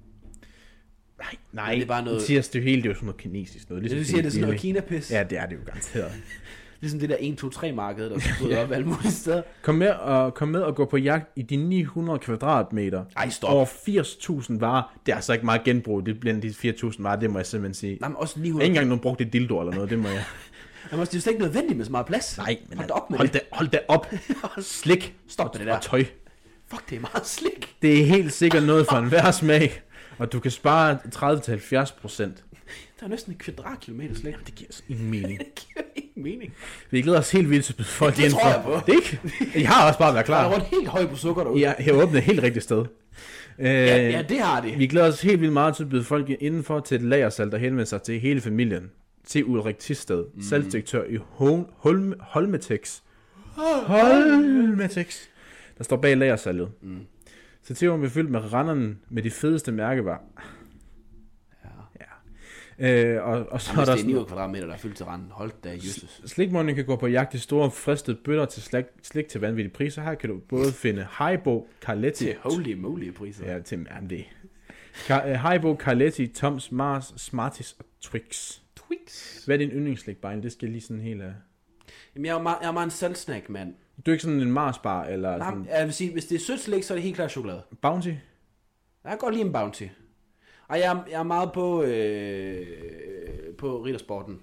Nej, nej, Men det er bare noget- siger det helt, det er jo sådan noget kinesisk noget. Det Ligesom vil sige, at det er sådan noget. Kina-pis. Ja, det er det jo garanteret. Ligesom det der 1-2-3-marked, der er gået op alle mulige steder. Kom med, og, kom med og gå på jagt i de 900 kvadratmeter. Ej, stop. Over 80.000 varer. Det er altså ikke meget genbrug. Det bliver de 4.000 varer, det må jeg simpelthen sige. Nej, men også Jeg har 900. ikke engang nogen brugt et dildo eller noget, det må jeg. Jamen, det er jo slet ikke nødvendigt med så meget plads. Nej, men Hold da op med hold det. da, hold da op. Slik. Stop med det der. Og tøj. Fuck, det er meget slik. Det er helt sikkert noget for enhver smag. Og du kan spare 30-70 procent. Der er næsten et kvadratkilometer slik. Det giver altså ingen mening. Det giver ingen mening. Vi glæder os helt vildt til folk Det tror jeg på. Det ikke. Jeg har også bare været Der er klar. rundt helt høj på sukker derude. Jeg, jeg åbnede et helt rigtigt sted. Øh, Ja, ja, det har de. Vi glæder os helt vildt meget til at byde folk indenfor til et lagersal, der henvender sig til hele familien. Til Ulrik Tisted, mm. salgsdirektør i Hol- Holm- Holmetex. Holmetex. Der står bag lagersalget. Mm. Så til vi fyldt med renderne med de fedeste mærkevarer. Øh, og, og så Jamen, er der det er 9 sådan, kvadratmeter, der er fyldt til randen. Hold da, Jesus. slikmånden kan gå på jagt i store fristede bøtter til slik, slik til vanvittige priser. Her kan du både finde Haribo, Carletti, Til holy moly priser. Ja, til jamen det. Ka- øh, Haribo, Carletti, Toms, Mars, Smarties og Twix. Twix. Hvad er din yndlingsslik, Bejn? Det skal lige sådan helt... Uh... Jamen, jeg er, jo meget, jeg er meget en saltsnack, mand. Du er ikke sådan en Mars bar, eller Nej, sådan jeg vil sige, hvis det er sødt slik, så er det helt klart chokolade. Bounty? Jeg kan godt lide en Bounty. Og jeg, er- jeg er meget på, øh, på riddersporten.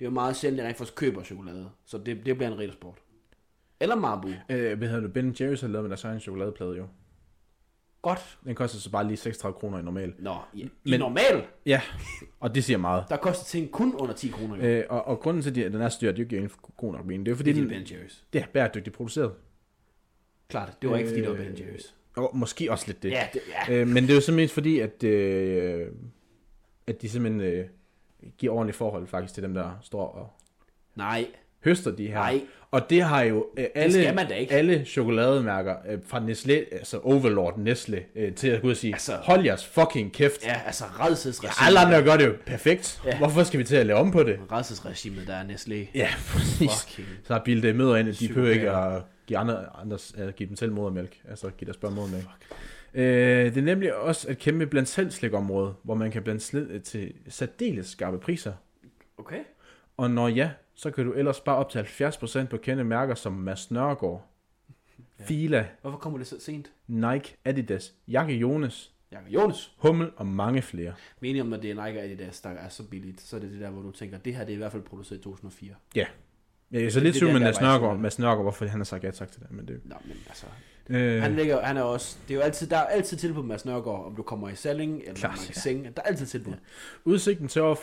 Det er jo meget sjældent, at jeg rent faktisk køber chokolade. Så det, det bliver en riddersport. Eller Marabou. Øh, hvad hedder det? Ben Jerry's har lavet med deres egen chokoladeplade, jo. Godt. Den koster så bare lige 36 kroner i normal. Nå, i, Men... I normal, Ja, og det siger meget. der koster ting kun under 10 kroner. Øh, Øh, og, og grunden til, at den er dyr, det er jo ikke god nok mening. Det er jo fordi, det er den, Ben Jerry's. det er bæredygtigt produceret. Klart, det var ikke, fordi det var Øh, Ben Jerry's. Og måske også lidt det. Ja, det, ja. Øh, men det er jo simpelthen fordi, at, øh, at de simpelthen øh, giver ordentligt forhold faktisk til dem, der står og Nej, høster de her. nej. Og det har jo øh, alle, skal man da ikke. alle chokolademærker øh, fra Nestlé, altså Overlord Nestle, øh, til at gå ud og sige, Altså- hold jeres fucking kæft. Ja, Ja, altså redselsregimet. alle andre gør det jo perfekt. Ja. Ja. Hvorfor skal vi til at lave om på det? Redselsregimet, der er Nestlé. Ja, præcis. Fucking. Så har Bill det møder ind, at de behøver ikke at give, andre, andres, uh, give dem selv modermælk. Altså give deres børn modermælk. Øh, det er nemlig også et kæmpe blandt selv slikområde, hvor man kan blandt slik til særdeles skarpe priser. Okay. Og når ja, så kan du ellers spare op til 70% på kendte mærker som Mads Nørgaard, Ja. Fila, Hvorfor kommer det så sent? Nike, Adidas, Jakke Jonas, Jakob Jonas. Hummel og mange flere. Meningen om, når det er Nike og Adidas, der er så billigt, så er det det der, hvor du tænker, det her det er i hvert fald produceret i 2004. Jeg er så lidt tvivl med Mads Nørgaard, Mads Nørgaard, hvorfor han har sagt ja tak til det. Men det, Nå, men altså, øh, han, ligger, han er også, det er jo altid, der er altid tilbud på Mads Nørgaard, om du kommer i Salling, eller Klart, Klart, ja. Der er altid tilbud. Ja. Udsigten til over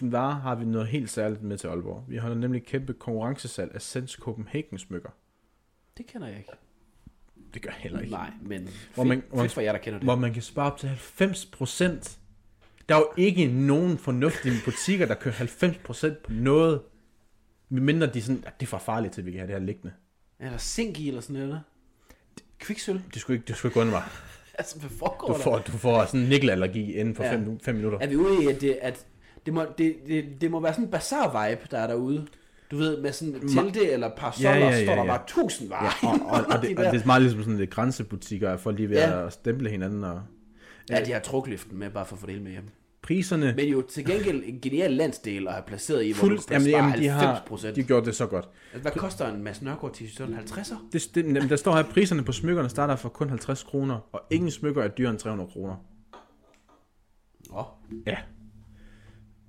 80.000 varer har vi noget helt særligt med til Aalborg. Vi holder nemlig kæmpe konkurrencesalg af Sense Copenhagen smykker. Det kender jeg ikke. Det gør jeg heller ikke. Nej, men Hvor fedt, man- hvor man- fedt for jer, der kender det. Hvor man kan spare op til 90%. Der er jo ikke nogen fornuftige butikker, der kører 90% på noget. Medmindre de er sådan, at det er for farligt til, at vi kan have det her liggende. Er der zink i, eller sådan noget? Kviksøl? Det skulle ikke, det skulle ikke undre mig. Altså, hvad foregår Du der? får, du får sådan en nikkelallergi inden for 5 Ja. minutter. Er vi ude i, at det, at det, må, det, det, det må være sådan en bazar-vibe, der er derude? Du ved, med sådan et telte eller parasoller, Ja, ja, ja, står der ja. bare tusind varer. Ja, og, og, og, det, og det er meget ligesom sådan lidt grænsebutikker, at folk lige ved Ja. at stemple hinanden. Og ja, de har trukliften med, bare for at få det hele med hjem. Priserne, Men jo til gengæld en genial landsdel at have placeret i, hvor fuld, du kan jamen, jamen, de 90 har procent. de gjort det så godt. Altså, hvad koster en Mads Nørgaard til 50'er? Det, det, jamen, der står her, at priserne på smykkerne starter for kun 50 kroner, og ingen smykker er dyrere end 300 kroner. Nå. Ja.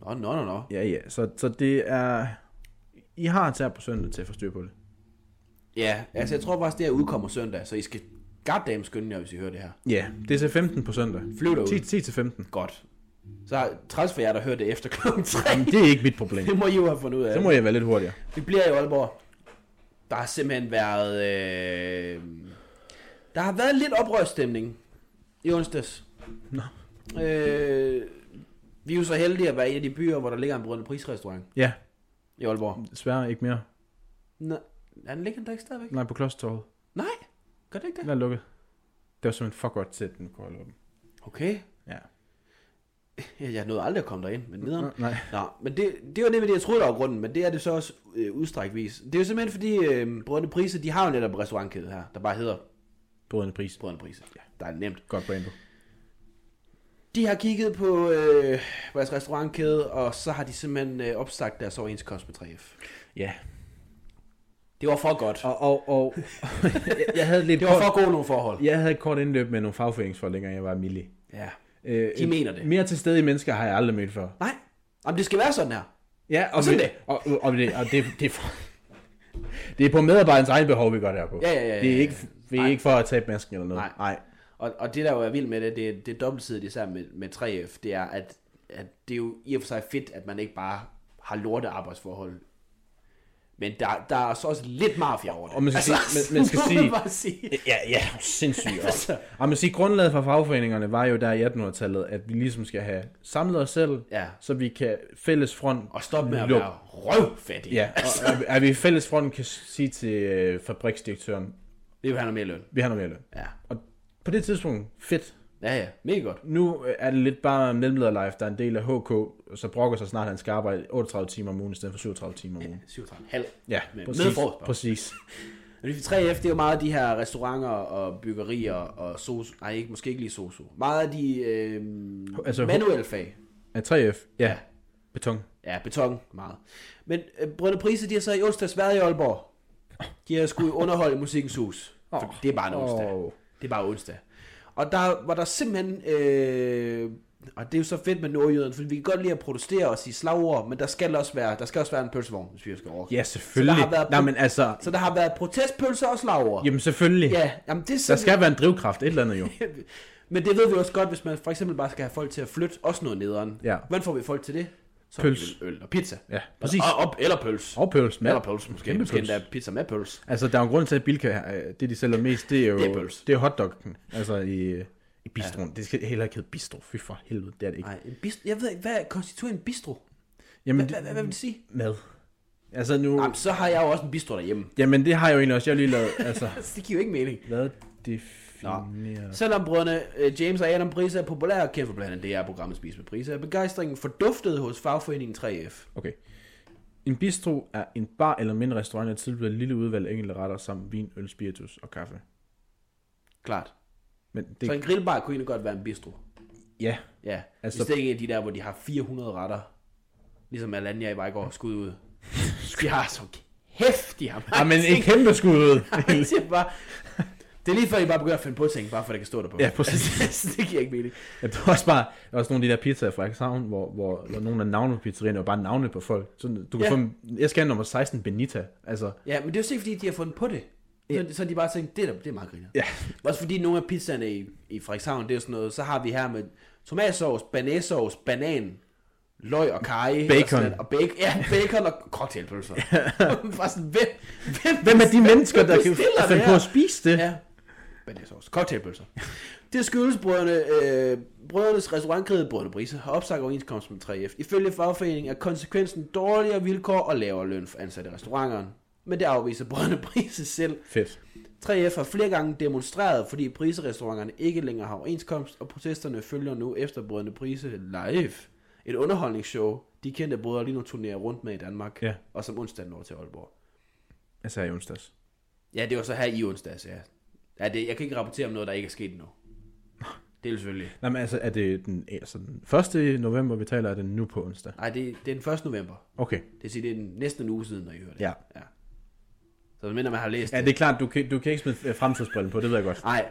Nå, nå, nå, nå. Ja, ja, så, så det er... I har til på søndag til at få styr på det. Ja, altså jeg tror faktisk, det her udkommer søndag, så I skal goddamn skynde jer, hvis I hører det her. Ja, det er til 15 på søndag. Flyv derud. 10, 10 til 15. Godt. Så træls for jer, der hører det efter klokken 3. Jamen, det er ikke mit problem. Det må I jo have fundet ud af. Så må jeg være lidt hurtigere. Vi bliver i Aalborg. Der har simpelthen været... Øh... Der har været lidt oprørsstemning i onsdags. Nå. Øh... Vi er jo så heldige at være i de byer, hvor der ligger en brødende prisrestaurant Ja, i Aalborg. desværre ikke mere. Nå, er den ligger der ikke stadigvæk? Nej, på Klostertorvet. Nej, gør det ikke det? Den er lukket. Det var simpelthen for godt til, at den kunne holde åben. Okay. Jeg nåede aldrig at komme derind, men nederen. Nej. Nå, men det, det var nemlig det, jeg troede, der var grunden, men det er det så også øh, udstrækvis. Det er jo simpelthen fordi, øh, Brødende Priser, de har jo netop en restaurantkæde her, der bare hedder Brødende pris. Brødende Priser. Ja, der er nemt. Godt brandet. De har kigget på øh, vores restaurantkæde, og så har de simpelthen øh, opsagt deres overenskomst med 3F. Ja. Det var for godt. Og, og, og jeg, jeg, havde lidt Det var kort, for gode nogle forhold. jeg havde et kort indløb med nogle fagforeningsfolk, dengang jeg var milli. Ja. Øh, De mener det. Mere til stede i mennesker har jeg aldrig mødt før. Nej, Jamen, det skal være sådan her. Ja, og, sådan vi- det. Og, og, og, det, og det, det, er for, det er på medarbejderens egen behov, vi gør det her på. Ja, ja, ja, ja, Det er ikke, vi er ikke for at tabe masken eller noget. Nej. Nej. Og, og det, der jo er vildt med det, det, er- det er dobbeltsidigt især med, med 3F, det er, at, at det er jo i og for sig fedt, at man ikke bare har lorte arbejdsforhold. Men der, der er så også lidt mafia over det. Og man skal sige- man- man skal sige- bare sige. Ja, ja, sindssygt. Altså. Og man siger, grundlaget for fagforeningerne var jo der i 1800-tallet, at vi ligesom skal have samlet os selv, Ja. så vi kan fælles front Og stop med at være røvfattig. Ja, og at, at vi i fælles front kan sige til øh, fabriksdirektøren, Det vil have mere løn. vi har noget mere løn. Ja. Og på det tidspunkt, fedt. Ja, ja. Mega godt. Nu er det lidt bare mellemlederlife, der er en del af HK, så brokker sig snart, han skal arbejde 38 timer om ugen, i stedet for 37 timer om ugen. 37. Halv. Ja, Med- præcis. med præcis. Men 3F, det er jo meget af de her restauranter og byggerier og sosu. Nej, ikke, måske ikke lige sosu. Meget af de øh, Altså, manuelle fag. Af 3F, ja. Ja. Beton. Ja, beton meget. Men øh, Brønde Prise, de har så i onsdags været i Aalborg. De har skulle underholde Musikkens Hus. Åh. det er bare en onsdag. Åh. Det er bare onsdag. Og der var der simpelthen... Øh, og det er jo så fedt med nordjyderne, for vi kan godt lide at protestere og sige slagord, men der skal også være, der skal også være en pølsevogn, hvis vi skal over. Ja, selvfølgelig. Så der har været- Nej, men altså, Så der har været protestpølser og slagord. jamen selvfølgelig. Ja, jamen det er Der skal være en drivkraft, et eller andet jo. Men det ved vi også godt, hvis man for eksempel bare skal have folk til at flytte, også noget nederen. Ja. Hvordan får vi folk til det? Så Pøls. Øl og pizza. Ja, præcis. Og, og, eller pøls. Og pøls med. Eller pøls, måske. Kæmpe Måske endda pizza med pøls. Altså, der er jo en grund til, at Bilka, øh, det de sælger mest, det er jo Det er pøls. det er hotdoggen. Altså i, i bistroen. Ja. Det skal heller ikke hedde bistro. Fy for helvede, det er det ikke. Nej, en bistro. Jeg ved ikke, hvad konstituerer en bistro? Jamen, Hvad, hvad, vil det sige? Mad. Altså nu... Jamen, så har jeg jo også en bistro derhjemme. Jamen, det har jeg jo egentlig også. Jeg har lige lavet... Altså, det giver jo ikke mening. hvad definerer... Selvom brødrene øh, James og Adam Prise er populære, for blandt andet det er programmet Spis med Prise, er begejstringen forduftet hos fagforeningen 3F. Okay. En bistro er en bar eller mindre restaurant, der tilbyder et lille udvalg af enkelte retter samt vin, øl, spiritus og kaffe. Klart. Men Det... det... Så en grillbar kunne egentlig godt være en bistro. Ja, Ja, Altså- altså... i stedet ikke af de der, hvor de har 400 retter. Ligesom Alanya i Vejgaard skud ud. De har så kæft, de har ja, men en kæmpe skud ud. Jeg siger bare, det er lige før, I bare begynder at finde på ting, bare for at det kan stå der på. Ja, præcis. det giver ikke mening. Ja, det var også bare, der var også nogle af de der pizzaer fra Frederikshavn, hvor, hvor, hvor nogle af navnene på pizzerierne var bare navne på folk. Så du kan Ja. få en, jeg skal have nummer 16 Benita. Altså, Ja, men det er jo sikkert, fordi de har fundet på det. Så, så har de bare tænkt, det er, det er meget griner. Ja. Også fordi nogle af pizzaerne i, i Frederikshavn, det er sådan noget, så har vi her med tomatsauce, banæssauce, banan, løg og kaj. Bacon. Og, sådan, og bacon, ja, bacon og cocktailpølser. Bare sådan, hvem, hvem, hvem er de mennesker, der kan finde på at spise det? Ja. Banæssauce. Cocktailpølser. Det skyldes brødrene, øh, brødrenes restaurantkæde Brødrene Brise har opsagt overenskomst med 3F. Ifølge fagforeningen er konsekvensen dårligere vilkår og lavere løn for ansatte i restauranterne. Men det afviser Brødrene Brise selv. Fedt. 3F har flere gange demonstreret, fordi priserestauranterne ikke længere har overenskomst, og protesterne følger nu efter Brødrene Prise live. Et underholdningsshow, de kendte brødre lige nu turnerer rundt med i Danmark, Ja. og som onsdag når til Aalborg. Altså i onsdags. Ja, det var så her i onsdags, ja. ja det, jeg kan ikke rapportere om noget, der ikke er sket endnu. Det er selvfølgelig. Nej, men altså, er det den, altså, den 1. november, vi taler, er det nu på onsdag? Nej, det, det er den 1. november. Okay. Det vil sige, det er den- næsten en uge siden, når I hører det. Ja. ja. Så mindre man har læst Ja, det er klart, du kan, du kan ikke smide øh, fremtidsbrillen på, det ved jeg godt. Nej,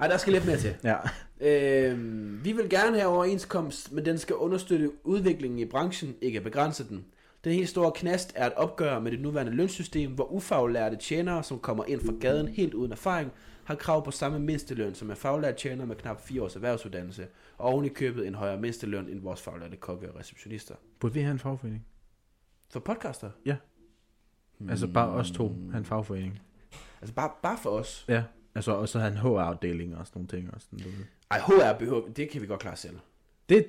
Ej, der skal lidt mere til. Ja. Øh, vi vil gerne have overenskomst, men den skal understøtte udviklingen i branchen, ikke begrænse den. Den helt store knast er et opgør med det nuværende lønsystem, hvor ufaglærte tjenere, som kommer ind fra gaden helt uden erfaring, har krav på samme mindsteløn som en faglært tjener med knap 4 års erhvervsuddannelse, og oven i købet en højere mindsteløn end vores faglærte kokke og receptionister. Burde vi have en fagforening? For podcaster? Altså bare os to have en fagforening. Altså bare, bare for os. Ja. Altså, og så have en HR-afdeling og sådan nogle ting. Og sådan, ved. Ej, HR behøver, det kan vi godt klare selv. Det,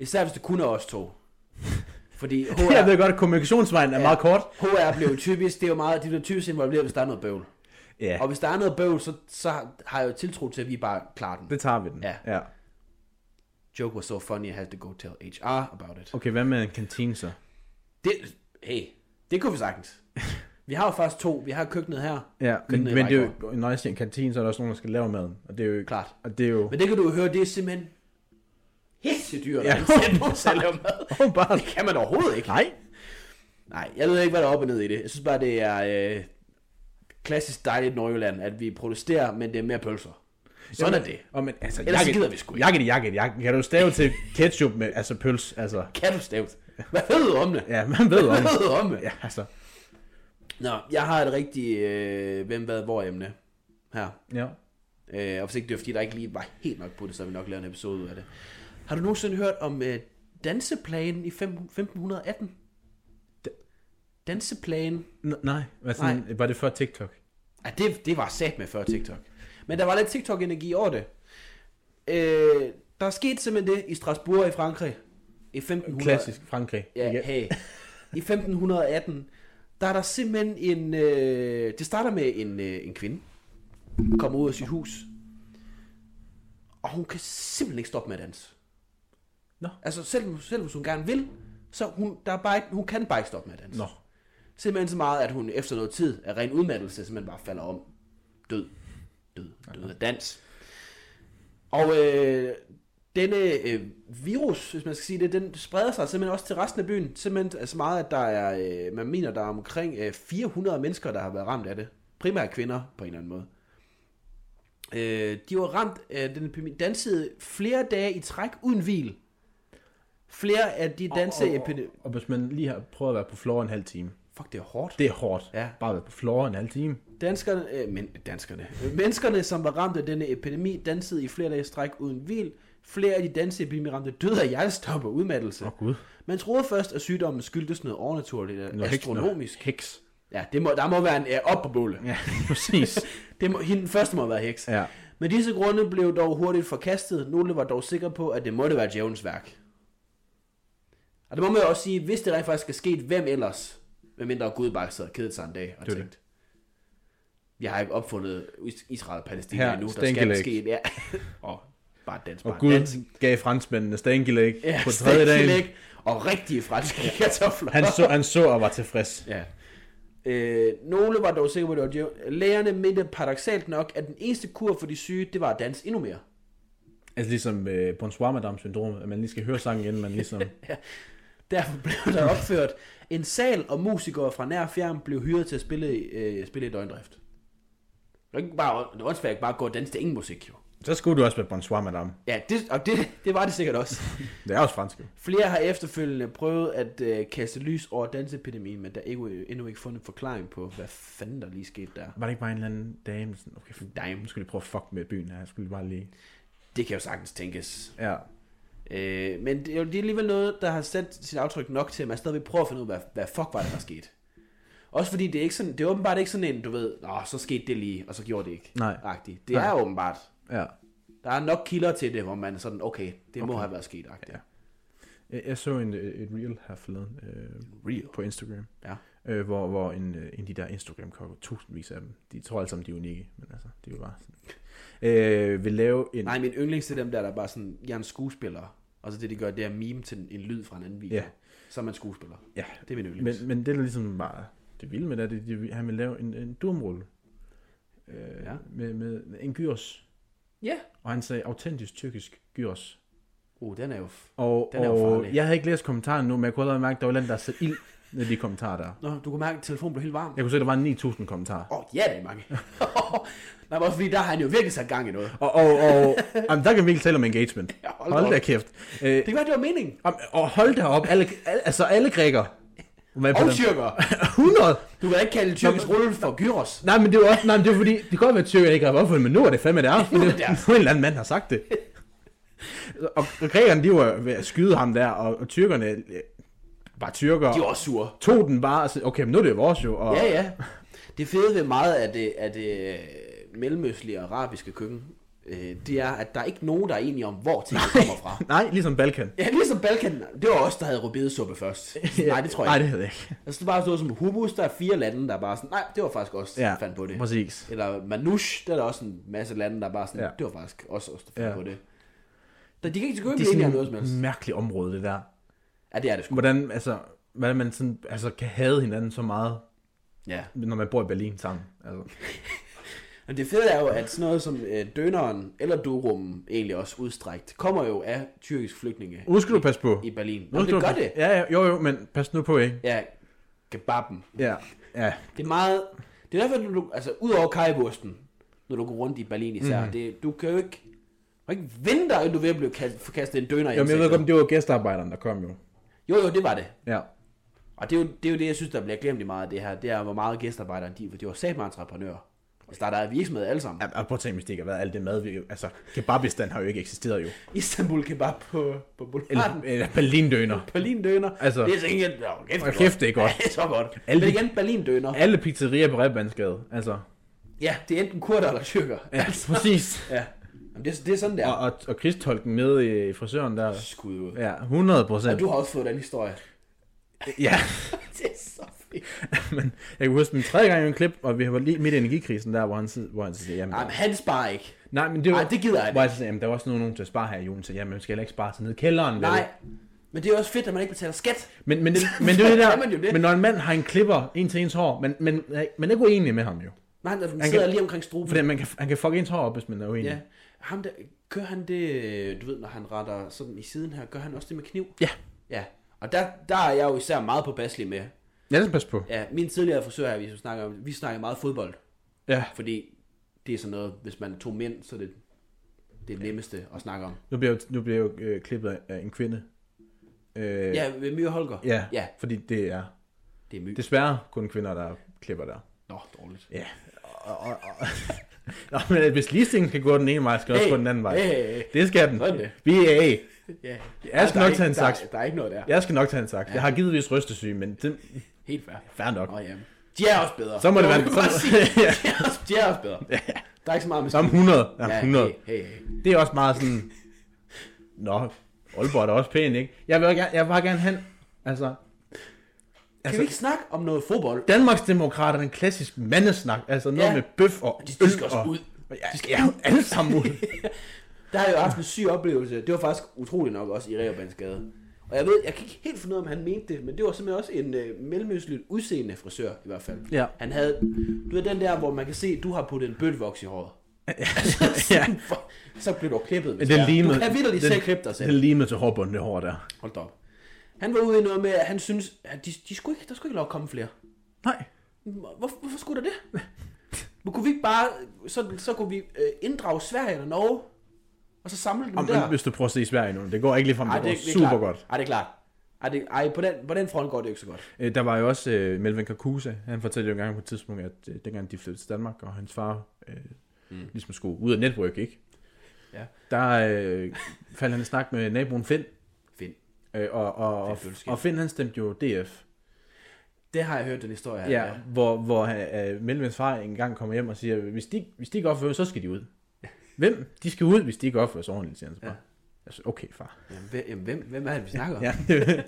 Især hvis det kun er os to. Fordi jeg HR, ved godt, at kommunikationsvejen er Ja. meget kort. HR bliver jo typisk, det er jo meget, de bliver typisk involveret, hvis der er noget bøvl. Ja, Og hvis der er noget bøvl, så, så har jeg jo tiltro til, at vi bare klarer den. det tager vi den. Ja. ja. Joke was so funny, I had to go tell HR about it. Okay, hvad med en kantine så? Det, hey, det kunne vi sagtens. Vi har jo faktisk to. Vi har køkkenet her. Ja, men, Køkkenet men det er jo, når jeg siger en kantine, så er der også nogen, der skal lave maden. Og det er jo, Klart. og det er jo, Men det kan du jo høre, det er simpelthen helt dyrt Ja. at nogen at lave mad. åbenbart. Det kan man overhovedet ikke. Nej. Nej, jeg ved ikke, hvad der er op og ned i det. Jeg synes bare, det er øh, klassisk dejligt Nordjylland, at vi protesterer, men det er mere pølser. Sådan er det. Og men, altså, Ellers så gider vi sgu ikke. Jakke, jakke, jakke. Kan du stave til ketchup med, altså pøls, altså. Kan du stævt? Hvad ved du om det? Ja, man ved om Hvad ved du om det? Ja, altså. Nå, jeg har et rigtigt øh, hvem, hvad, hvor emne her. Ja. Øh, og hvis ikke det var, fordi der ikke lige var helt nok på det, så vi nok lavet en episode ud af det. Har du nogensinde hørt om øh, danseplanen i fem, 1518? danseplan. N- nej, sådan, nej, var det før TikTok? Ja, det, det var sat med før TikTok. Men der var lidt TikTok-energi over det. Øh, der skete simpelthen det i Strasbourg i Frankrig. I 1500. Klassisk Frankrig. Ja, hey. I 1518, der er der simpelthen en... Øh, det starter med en, øh, en kvinde, kommer ud af sit hus, og hun kan simpelthen ikke stoppe med at danse. Nå. Altså, selv, selv hvis hun gerne vil, så hun, der er bare ikke, hun kan bare ikke stoppe med at danse. Nå. Simpelthen så meget, at hun efter noget tid af ren udmattelse simpelthen bare falder om. Død. Død. Død af dans. Og øh, denne øh, virus, hvis man skal sige det, den spreder sig simpelthen også til resten af byen. Simpelthen så meget, at der er, øh, man mener, der er omkring øh, 400 mennesker, der har været ramt af det. Primært kvinder på en eller anden måde. Øh, de var ramt af den epidemi, dansede flere dage i træk uden hvil. Flere af de dansede og, epidemi... og, og, hvis man lige har prøvet at være på floor en halv time. Fuck, det er hårdt. Det er hårdt. Ja. Bare at være på floor en halv time. Danskerne, øh, men, danskerne, øh, menneskerne, som var ramt af denne epidemi, dansede i flere dage i stræk uden hvil. Flere af de danseepidemi ramte døde af hjertestop og udmattelse. Åh oh, gud. Man troede først, at sygdommen skyldtes noget overnaturligt, eller Noget astronomisk. Heks. Ja, det må, der må være en øh, op på bålet. Ja, præcis. Det må, hende, den første må være heks. ja. Men disse grunde blev dog hurtigt forkastet. Nogle var dog sikre på, at det måtte være djævelens værk. Og det må man jo også sige, hvis det rent faktisk er sket, hvem ellers, medmindre Gud bare sad kedet sig en dag og Det tænkt, jeg har ikke opfundet Is- Israel og Palæstina Her, endnu, der skal ske. Ja. og bare dans, Og bare Gud dans. gav franskmændene stænkelæg Ja, på tredje dagen. Og rigtige franske kartofler. Han så, han så og var tilfreds. Ja. Øh, nogle var dog sikre på, at det var djævel. Lægerne mente paradoxalt nok, at den eneste kur for de syge, det var at danse endnu mere. Altså ligesom øh, bonsoir madame syndrom, at man lige skal høre sangen, inden man ligesom... Derfor blev der opført en sal, og musikere fra nær og fjern blev hyret til at spille, øh, spille i døgndrift. Det var ikke bare, det var bare at gå og danse til ingen musik, jo. Så skulle du også være bonsoir madame. Ja, det, og det, det var det sikkert også. Det er også fransk. Flere har efterfølgende prøvet at øh, kaste lys over dansepidemien, men der er ikke, endnu ikke fundet forklaring på, hvad fanden der lige skete der. Var det ikke bare en eller anden dame? Sådan, okay, Dame. nu skulle de prøve at fuck med byen her. Jeg skulle bare lige... Det kan jo sagtens tænkes. Ja. Øh, men det er jo det er alligevel noget, der har sat sit aftryk nok til, at man stadig vil prøve at finde ud af, hvad, hvad fuck var det, der skete. Også fordi det er, ikke sådan, det er åbenbart ikke sådan en, du ved, Nå, så skete det lige, og så gjorde det ikke. Nej. Agtigt. Det Nej. er åbenbart. Ja. Der er nok kilder til det, hvor man er sådan, okay, det må Okay. have været sket. Ja. Jeg, jeg så en, øh, et reel her forleden øh, Real. på Instagram, Ja. øh, hvor, hvor en, øh, en af de der Instagram-kokker, tusindvis af dem, de tror alle sammen, de er unikke, men altså, det er jo bare sådan, øh, vil lave en... Nej, min yndlings til dem der, der er bare sådan, jeg er en skuespiller. Og så det, de gør, det er at meme til en, lyd fra en anden video. Ja. Så er man skuespiller. Ja, Det er min yndlings. men, men det er ligesom bare, det vilde med det, det, det han vil lave en, en dumrulle øh, Ja. med, med, med en gyros, Ja. og han sagde autentisk tyrkisk gyros. Uh, den er jo... f- Og, Den er jo og farlig. jeg havde ikke læst kommentaren nu, men jeg kunne allerede mærke, at der var en, der sat ild ned i de kommentarer der. Nå, du kunne mærke, at telefonen blev helt varm. Jeg kunne se, at der var 9.000 kommentarer. Åh, oh, ja, det er mange. Nej, men også fordi der har han jo virkelig sat gang i noget. Og, og, og jamen, der kan vi virkelig tale om engagement. Ja, hold Hold da op. kæft. Øh, Det kan være, det var meningen. og, og hold da op, alle, alle, altså alle græker. Hvad på Og den? tyrker. 100! Du kan ikke kalde tyrkisk rulle for gyros. Nej, men det var også, nej, men det var fordi, det kan godt være, at tyrkerne ikke har opfundet, men nu er det fandme det er, for Nu er det, er en eller anden mand, der har sagt det. Og, grækerne, de var ved at skyde ham der, og, og tyrkerne, øh, bare tyrker, De var også sure. tog den bare og sagde, okay, men nu er det vores jo. Og, Ja, ja. Det fede ved meget af det, af det øh, mellemøstlige arabiske køkken, øh, det er, at der er ikke nogen, der er enige om, hvor tingene kommer fra. Nej, ligesom Balkan. Ja, ligesom Balkan. Det var os, der havde rubedesuppe først. Nej, det tror jeg Nej, ikke. det havde jeg ikke. Altså, det bare sådan som hummus, der er fire lande, der er bare sådan, nej, det var faktisk os, der Ja, fandt på det. præcis. Eller manouche, der er der også en masse lande, der er bare sådan, Ja. det var faktisk også os, der fandt Ja. på det. Der, de kan ikke, er enige om sådan noget som helst. mærkeligt område, det der. Ja, det er det sgu. Hvordan, altså, hvordan man sådan, altså, kan hade hinanden så meget, Ja. når man bor i Berlin sammen. Altså. Men det fede er jo, at sådan noget som øh, døneren, eller durum egentlig også udstrækt, kommer jo af tyrkisk flygtninge Nu skal du passe på. i Berlin. Nu Nå, det gør det. Ja, ja, jo, jo, men pas nu på, ikke? Ja, kebaben. Ja, ja. Det er meget... Det er derfor, du, altså ud over kajbusten, når du går rundt i Berlin især, mm. det, du kan jo ikke, du kan ikke vente dig, at du er ved at blive kast, få kastet en døner i Jamen, jeg ved godt, om det var gæstearbejderen, der kom jo. Jo, jo, det var det. Ja. Og det er, jo, det er jo det, jeg synes, der bliver glemt i meget af det her. Det er, hvor meget gæstearbejdere de, de var sat med entreprenører. Og starter af virksomhed alle sammen. Ja, og prøv at tænke, hvis det ikke har været alt det mad, vi, altså, kebabistan har jo ikke eksisteret jo. Istanbul kebab på, på Eller, boulevarden. eller Berlin-døner. Berlin-døner. Altså- det er så ikke... Nå, kæft, kæft, det er godt. Ja, det er så godt. Alle Men igen, Berlin-døner. Alle pizzerier på Rebbandsgade, altså. Ja, det er enten kurder eller tyrker. Ja, præcis. Ja. Jamen, det, er- det er sådan, der. Og, og, og krigstolken med i frisøren der. Skud ud. Ja, 100 Og procent. du har også fået den historie. Ja, det er så fedt. men jeg kan huske min tredje gang i en klip, og vi var lige midt i energikrisen der, hvor han, hvor han siger, jamen, Nej, men han sparer ikke. nej, men det var, Nej, det gider jeg hvor ikke. jeg sagde, jamen, der var også nogen, til at spare her i julen, så jamen, man skal heller ikke spare sig ned i kælderen. vel? Nej. Men det er også fedt, at man ikke betaler skat. Men, men, det, men det er det der, kan det. men når en mand har en klipper en til ens hår, men, men man er ikke uenig med ham jo. Nej, han, han kan- sidder lige omkring struben. Fordi man kan, han kan fuck ens hår op, hvis man er uenig. Ja. Ham der, kører han det, du ved, når han retter sådan i siden her, gør han også det med kniv? Ja. Ja. Og der, der er jeg jo især meget på baslig med. Ja, det skal passe på. Ja, min tidligere frisør her, vi snakker om, vi snakker meget fodbold. Ja, Fordi det er sådan noget, hvis man er to mænd, så er det det nemmeste at snakke om. nu bliver nu bliver jo øh, klippet af- af en kvinde. Øh, Ja, ved My og Holger. ja, Ja, fordi det er det er My. desværre kun kvinder, der klipper der. Nå, dårligt. Ja. Og, og, og, Nå, men hvis listingen kan gå den ene vej, skal hey, også gå den anden vej. Hey, hey, hey. Det skal den. Sådan det. Vi er A. Ja. Jeg skal der er nok tage en ikke- der er- saks. Der er ikke noget der. Jeg skal nok tage en saks. Jeg har givetvis rystesyge, men det Helt fair. fair nok. Nå ja. De er også bedre. Så må det være- så-. Ja. De er også, de er også bedre. Der er ikke så meget med Så om 100. Ja, 100. hey, hey, hey. Det er også meget sådan... Nå, Aalborg er da også pæn, ikke? Jeg vil, gerne, jeg vil bare gerne hen... Altså... Kan Altså, vi ikke snakke om noget fodbold? Danmarksdemokraterne er en klassisk mandesnak. Altså noget Ja. ja. med bøf og De, skal også og... ud. Ja, de skal ja, alle sammen ud. Der har jeg jo haft en syg oplevelse. Det var faktisk utroligt nok også i Reerbandsgade. Og jeg ved, jeg kan ikke helt finde ud af, om han mente det, men det var simpelthen også en øh, mellemøstligt udseende frisør i hvert fald. Ja. Han havde, du ved den der, hvor man kan se, du har puttet en bølvoks i håret. ja. For- så blev du klippet. hvis er. lignede- Du kan det- selv klippe dig selv. lige med til hårbunden, det hår der. Hold da op. Han var ude i noget med, at han synes, at de, de skulle ikke, der skulle ikke lov at komme flere. Nej. Hvorfor, hvorfor skulle der det? Men kunne vi ikke bare, så, så kunne vi øh, inddrage Sverige eller Norge, og så samle dem Om, der? hvis du prøver at se i Sverige nu, det går ikke lige frem, det, Ej, det går super klart. godt. Ej, det er klart. Ej, det, ej på, den, på den front går det ikke så godt. Øh, Der var jo også øh, Melvin Kakusa, han fortalte jo engang på et tidspunkt, at øh, dengang de flyttede til Danmark, og hans far øh, Mm. ligesom skulle ud af network, ikke? Ja. Der øh, faldt han i snak med naboen Finn, Fint. øh, og, og, og, Finn og Finn han stemte jo DF. Det har jeg hørt, den historie her. Ja, ja. hvor, hvor øh, Melvins far engang kommer hjem og siger, hvis de, hvis de ikke opfører så skal de ud. Hvem? De skal ud, hvis de ikke opfører sig ordentligt, siger han så bare. Ja. Altså, okay, far. Jamen, hvem, hvem, hvem er det, vi snakker om? Ja.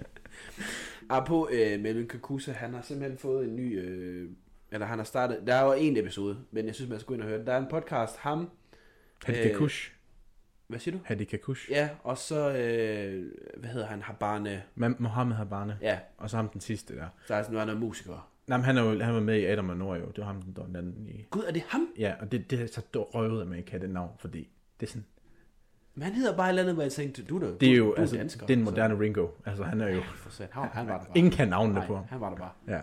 Apropos øh, Melvin Kakusa, han har simpelthen fået en ny... Øh, eller han har startet... Der er jo en episode, men jeg synes, man skal gå ind og høre den. Der er en podcast, ham... Hadi Øh, Kakush. Hvad siger du? Hadi Kakush. Ja, og så... Øh, hvad hedder han? Habane... Mohammed Habane. Ja, Og så ham den sidste der. der er sådan noget, noget musiker. Nej, men han, er jo, han var med i Adam og Nora jo. Det var ham, den, den anden i... Gud, er det ham? Ja, og det, det er så røvet, at man ikke kan det navn, fordi det er sådan... Men han hedder bare et eller andet, hvor jeg tænkte, du da- Det er du, jo, du altså, dansker. det er en så- moderne Ringo. Altså, han er jo... For sat. Han, han var der bare. Ingen kan navnene Nej, på ham. han var der bare. Ja.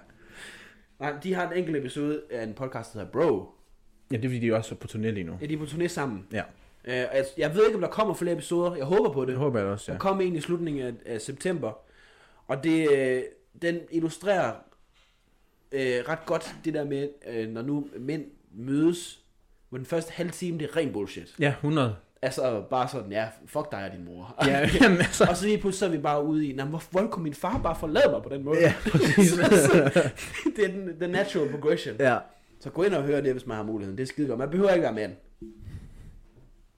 Nej, de har en enkelt episode af en podcast, der hedder Bro. ja, det er fordi, de er også på turné lige nu. Ja, de er på turné sammen. Ja, Uh, jeg, jeg ved ikke, om der kommer flere episoder. Jeg håber på det. det håber jeg også, Der ja. kommer en i slutningen af, af september. Og det, øh, den illustrerer øh, ret godt det der med, øh, når nu mænd mødes, hvor den første halve time, det er ren bullshit. Ja, 100. Altså bare sådan, ja, fuck dig og din mor. Ja, jamen, altså... og så lige pludselig så er vi bare ude i, "Nå, men hvor, hvor kunne min far bare forlade mig på den måde? Ja, præcis. det er den, the natural progression. ja. Så gå ind og hør det, hvis man har muligheden. Det er skide godt. Man behøver ikke være mand.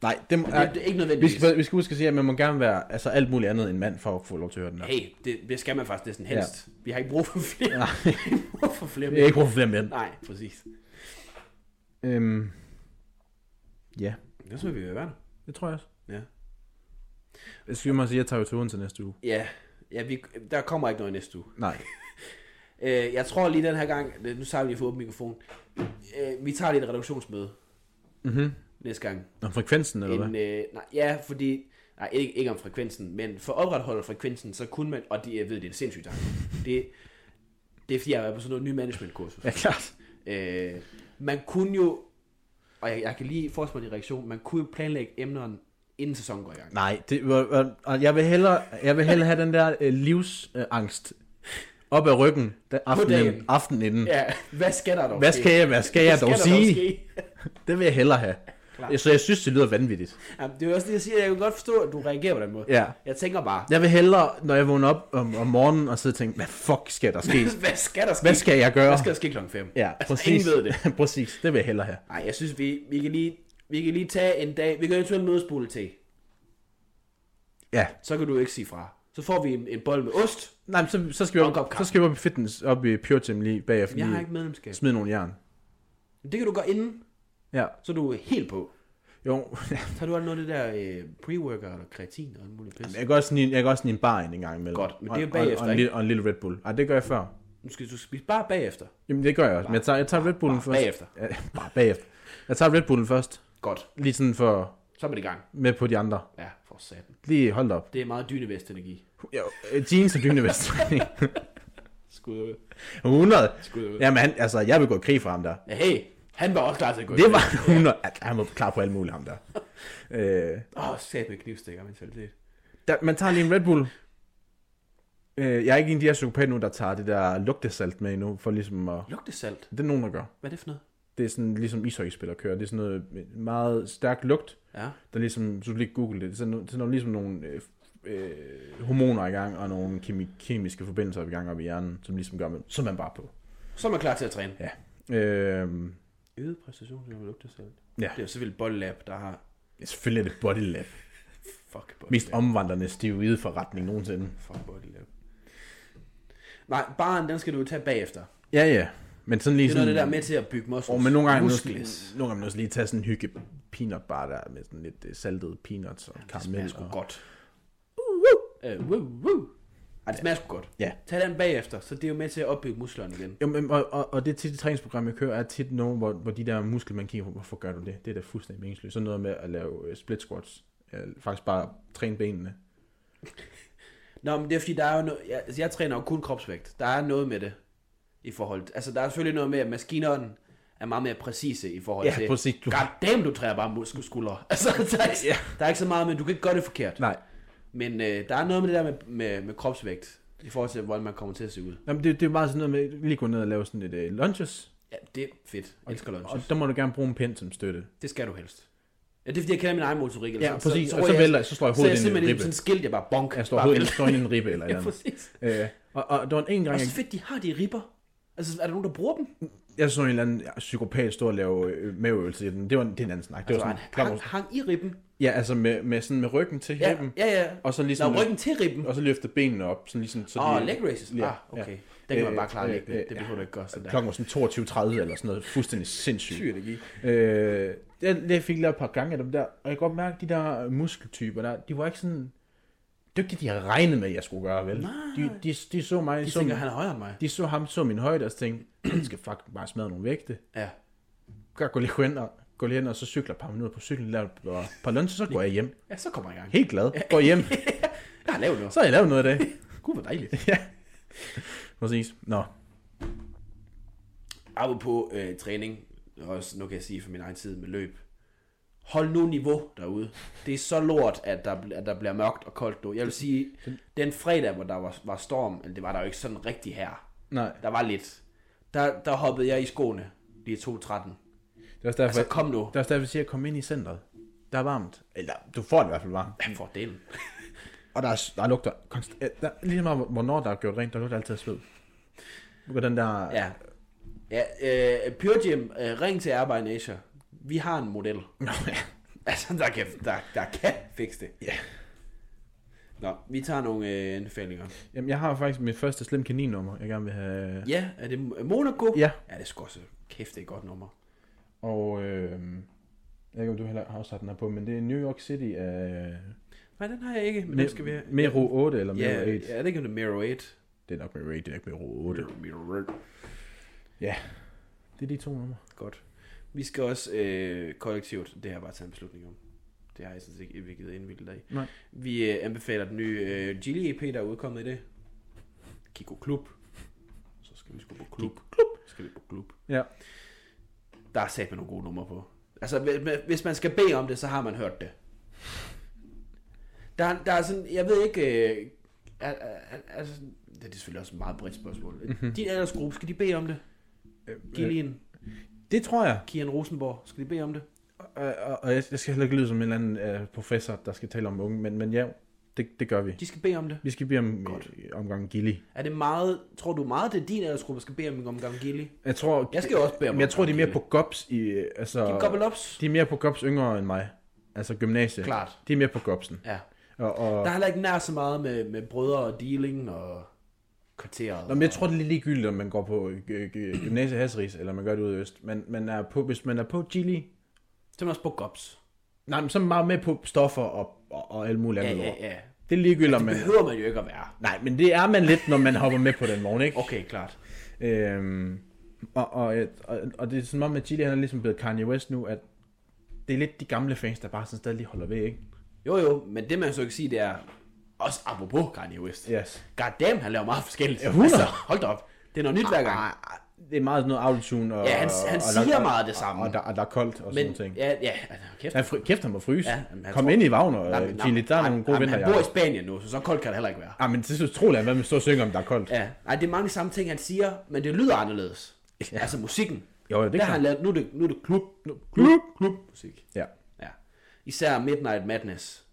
Nej, det, må, det, det er ikke vi, nødvendigvis. skal, vi skal huske at sige, at man må gerne være altså, alt muligt andet end mand for at få lov til at høre den der. Hey, det, det skal man faktisk næsten helst. Ja. Vi har ikke brug for flere. Nej. Vi har ikke brug for flere Jeg har ikke brug for flere mænd. Nej, præcis. Øhm, ja, Det så vi jo være. det tror jeg også. Ja. Jeg skal mig sige, at jeg tager jo til Odense næste uge. Ja, ja vi, der kommer ikke noget næste uge. Nej. Øh, jeg tror lige den her gang, nu tager vi lige for åben mikrofon, øh, vi tager lige et reduktionsmøde Mhm. Næste gang. Om frekvensen, eller En, hvad? øh, nej, ja, fordi, nej, ikke, ikke om frekvensen, men for at opretholde frekvensen, så kunne man, og det, jeg ved, det er sindssygt tanke. det, det er fordi, jeg har været på sådan noget ny managementkursus. Ja, klart. Øh, man kunne jo, og jeg, jeg kan lige forestille mig din reaktion, man kunne jo planlægge emnerne, inden sæsonen går i gang. Nej, det, og jeg vil hellere, jeg vil hellere have den der øh, livsangst op ad ryggen da, aftenen, dagen. aftenen inden. Ja. Hvad skal der dog Hvad skal jeg, hvad skal jeg Hvad dog skal der sige? Det vil jeg hellere have. Klar. Så jeg synes, det lyder vanvittigt. Jamen, det er jo også det, jeg siger. Jeg kan godt forstå, at du reagerer på den måde. Ja. Jeg tænker bare, Jeg vil hellere, når jeg vågner op om, om morgenen og sidder og tænker, hvad fuck skal der ske? hvad skal der ske? Hvad skal jeg gøre? Hvad skal der ske klokken 5? Ja, altså, præcis. ingen ved det. præcis, det vil jeg hellere have. Nej, jeg synes, vi, vi, kan lige, vi kan lige tage en dag. Vi kan eventuelt mødes på til. Ja. Så kan du ikke sige fra. Så får vi en, en bold med ost. Nej, men så, så, skal vi op, så skal vi op i fitness, op i Pure Gym lige bagefter. Jeg har ikke medlemskab. Smide nogle jern. Det kan du gøre inden, Ja. så er du helt på. Jo, har du alt noget af det der øh, pre-workout og kreatin og alt muligt pis. jeg kan også snige, jeg kan også en bar ind en gang imellem. Godt, men det er Og- bagefter, og, og, en lille, og en lille Red Bull. Ej, det gør jeg før. Nu skal du spise bare bagefter. Jamen, det gør jeg også. Men jeg tager, jeg tager Red Bullen bare først. bagefter. Ja, bare bagefter. Jeg tager Red Bullen først. Godt. Lige sådan for Så er man i gang. med på de andre. Ja, for satan. Lige hold op. Det er meget dynevest-energi. Jo, øh, jeans og dynevest. Skud ud. 100. Skud ud. Jamen, han, altså, jeg vil gå i krig for ham der. Ja, hey, han var også klar til at gå Det var 100. Altså, han var klar på alt muligt, ham der. Øh, Åh, oh, sat med knivstikker mentalitet. der, man tager lige en Red Bull. Øh, jeg er ikke en af de her psykopater nu, der tager det der lugtesalt med endnu, for ligesom at... Lugte salt. Det er nogen, der gør. Hvad er det for noget? Det er sådan ligesom ishockeyspillere kører. Det er sådan noget meget stærk lugt, Ja. der ligesom, så du lige google det, det er sådan, sådan ligesom nogle øh, øh, hormoner i gang, og nogle kemi, kemiske forbindelser i gang op i hjernen, som ligesom gør, man, så er man bare på. Så er man klar til at træne. Ja. Øh, Øget præstation, det er lugte salt. Ja. Det er selvfølgelig Bollab, der har... ja, selvfølgelig er det body lab. Fuck Bollab. Mest omvandrende steroideforretning nogensinde. Fuck Bollab. Nej, baren, den skal du jo tage bagefter. Ja, ja. Men sådan lige Det er sådan... det der med til at bygge muscles. Og men nogle gange, Muskles. også, nogle gange også lige tage sådan en hygge peanut bar der, med sådan lidt øh, saltede peanuts og Det smager karamel. sgu Og... godt. Uh, woo, woo. Ej, det smager sgu godt. Ja. Tag den bagefter, så det er jo med til at opbygge musklerne igen. Jo, men, og, og, og, det til det træningsprogram, jeg kører, er tit noget, hvor, hvor de der muskler, man kigger på, hvorfor gør du det? Det er da fuldstændig meningsløst. Sådan noget med at lave uh, split squats. Ja, faktisk bare træne benene. Nå, men det er fordi, der er jo noget... Jeg, altså, jeg træner jo kun kropsvægt. Der er noget med det. I forhold til, altså, der er selvfølgelig noget med, at maskinerne er meget mere præcise i forhold Ja, til... præcis. Du- God damn, du træner bare muskel skuldre. Altså, der er, ikke, Ja. der er ikke så meget, men du kan ikke gøre det forkert. Nej. Men øh, der er noget med det der med, med, med kropsvægt, i forhold til, hvordan man kommer til at se ud. Jamen, det, det er meget sådan noget med, lige gå ned og lave sådan et uh, lunges. Ja, det er fedt. Jeg elsker lunches. Og der må du gerne bruge en pind som støtte. Det skal du helst. Ja, det er fordi, jeg kender min egen motorik. eller Ja, sådan. præcis. Og ryger så jeg- vælter jeg, så slår jeg Så jeg hovedet ind i en simpelthen ribbe. sådan en skilt, jeg bare bonk. Jeg slår bare hovedet ind i en ribbe eller Ja, præcis. Øh, og, og der var en gang, Og jeg, så fedt, de har de ribber. Altså, er der nogen, der bruger dem? jeg så en eller anden psykopat stå og lave øh, maveøvelser i den. Det var det er en anden snak. Det Altså, var han sådan, hang, hang i ribben. Ja, altså med, med, sådan med ryggen til Ja, ribben. ja, ja. Og så ligesom Nå, ryggen til ribben. og så løfte benene op, sådan ligesom, så Åh, de- oh, leg races. Ja, Ah, okay. ja. Den kan man Øh, bare klare øh, øh, Det behøver du ikke gøre sådan der. Klokken var sådan 22.30 eller sådan noget, fuldstændig sindssygt. Syg energi. Øh, jeg, jeg fik lavet et par gange af dem der, og jeg kan godt mærke, at de der muskeltyper der, de var ikke sådan dygtige, de havde regnet med, at jeg skulle gøre, vel? Nej. De, de, de så mig, De så, tænker, han er højere end mig. de så ham, så min højde, og så tænkte, han skal fucking bare smadre nogle vægte. Ja. Godt gå lige hen og, gå lige hen og så cykler et par minutter på cyklen, laver et par- lunch, så går jeg hjem. Ja, så kommer jeg i gang. Helt glad. Går hjem. Jeg har lavet noget. Så har jeg lavet noget af det. Gud, hvor dejligt. ja. Præcis. Nå. Apropos øh, træning, også nu kan jeg sige for min egen tid med løb. Hold nu niveau derude. Det er så lort, at der, at der bliver mørkt og koldt nu. Jeg vil sige, den fredag, hvor der var, var storm, eller det var der jo ikke sådan rigtig her. Nej. Der var lidt. Der, der hoppede jeg i skoene lige 2.13. Det er også derfor, Altså, kom nu. det er også derfor, jeg siger, kom ind i centret. Der er varmt. Eller, du får det i hvert fald varmt. Ja, for delen. Og der, er, der lugter konstant. Der, lige meget, hvornår der er gjort rent, der lugter altid af sved. Du kan den der... Ja. Ja, øh, Pure Gym, øh, ring til Air by Nature. Vi har en model. Nå, ja. Altså, der kan, der, der kan fikse det. Ja. Nå, vi tager nogle øh, anbefalinger. Jamen, jeg har faktisk mit første Slim Kanin-nummer, jeg gerne vil have. Ja, er det Monaco? Ja. Ja, det er sgu også kæft, det er et godt nummer. Og øh, jeg ved ikke, om du heller har sat den her på, men det er New York City af Nej, den har jeg ikke, men Me- den skal vi have. Mero 8 eller Mero Ja, 8. ja, det er ikke det Mero 8. Det er nok Mero 8, det er ikke Mero 8. Mero 8. Ja, det er de to numre. Godt. Vi skal også øh, kollektivt, det har jeg bare taget en beslutning om. Det har jeg sådan set ikke givet indviklet i. Nej. Vi øh, anbefaler den nye øh, Gilly EP, der er udkommet i det. Kiko Klub. Så skal vi sgu på klub. klub. Skal vi på klub. Ja. Der er sat med nogle gode numre på. Altså, hvis- man skal bede om det, så har man hørt det. Der, der er sådan, jeg ved ikke, øh, altså, det er selvfølgelig også et meget bredt spørgsmål. Mhm. Mm-hmm. Din aldersgruppe, skal de bede om det? Gillian, Det tror jeg. Kian Rosenborg, skal de bede om det? Og, og, og jeg, jeg skal heller ikke lyde som en eller anden øh, professor, der skal tale om unge, men, men ja, det, det gør vi. De skal bede om det. Vi skal bede om Godt. øh, omgang Gilly. Er det meget, tror du meget, det er din aldersgruppe, skal bede om omgang Gilly? Jeg tror, Jeg skal jo også bede om men jeg tror, de er mere på GOPS i, øh, altså. Gobble ups? de er mere på GOPS yngre end mig. Altså gymnasiet. Klart. De er mere på GOPSen. Ja. Og, og, Der er heller ikke nær så meget med, med brødre og dealing og kvarteret. Nå, men jeg tror, det er ligegyldigt, om man går på øh, øh, gymnasiet Hasseris, eller man gør det ude i Øst. Men man er på, hvis man er på Gilly, Så er man også på Gobs. nej, men så er man meget med på stoffer og, og, og alt muligt Ja, andet. ja, lort. ja. Det er ligegyldigt, om Det man... behøver man jo ikke at være. Nej, men det er man lidt, når man hopper med på den vogn, ikke? Okay, klart. Øhm, og, og, og, og det er som om, at Chili han er ligesom blevet Kanye West nu, at det er lidt de gamle fans, der bare sådan stadig lige holder ved, ikke? Jo, jo, men det man så ikke sige, det er også apropos Kanye West. Yes. God damn, han laver meget forskelligt. Ja, 100. Altså, hold da op. Det er noget nyt hver gang. Ah, det er meget sådan noget autotune, og, Ja, han- han og, siger og, meget det samme. Og, og, der, og der er koldt og sådan Men, nogle ting. ja, ja, kæft. Han fry, kæft, han må fryse. Ja, han Kom tror- ind i Wagner, Nej, øh, men- Chili. Der er nej, nogle gode nej, vinter. Han bor i Spanien nu, så så koldt kan det heller ikke være. Ja, men det er så utroligt, at man står og synger om, der er koldt. Ja, nej, det er mange samme ting, han siger, men det lyder anderledes. Ja. Altså musikken. Jo, det Der har han lavet, nu er det, nu er det klub, nu, Klub, klub musik. Ja. Ja. Især Midnight Madness.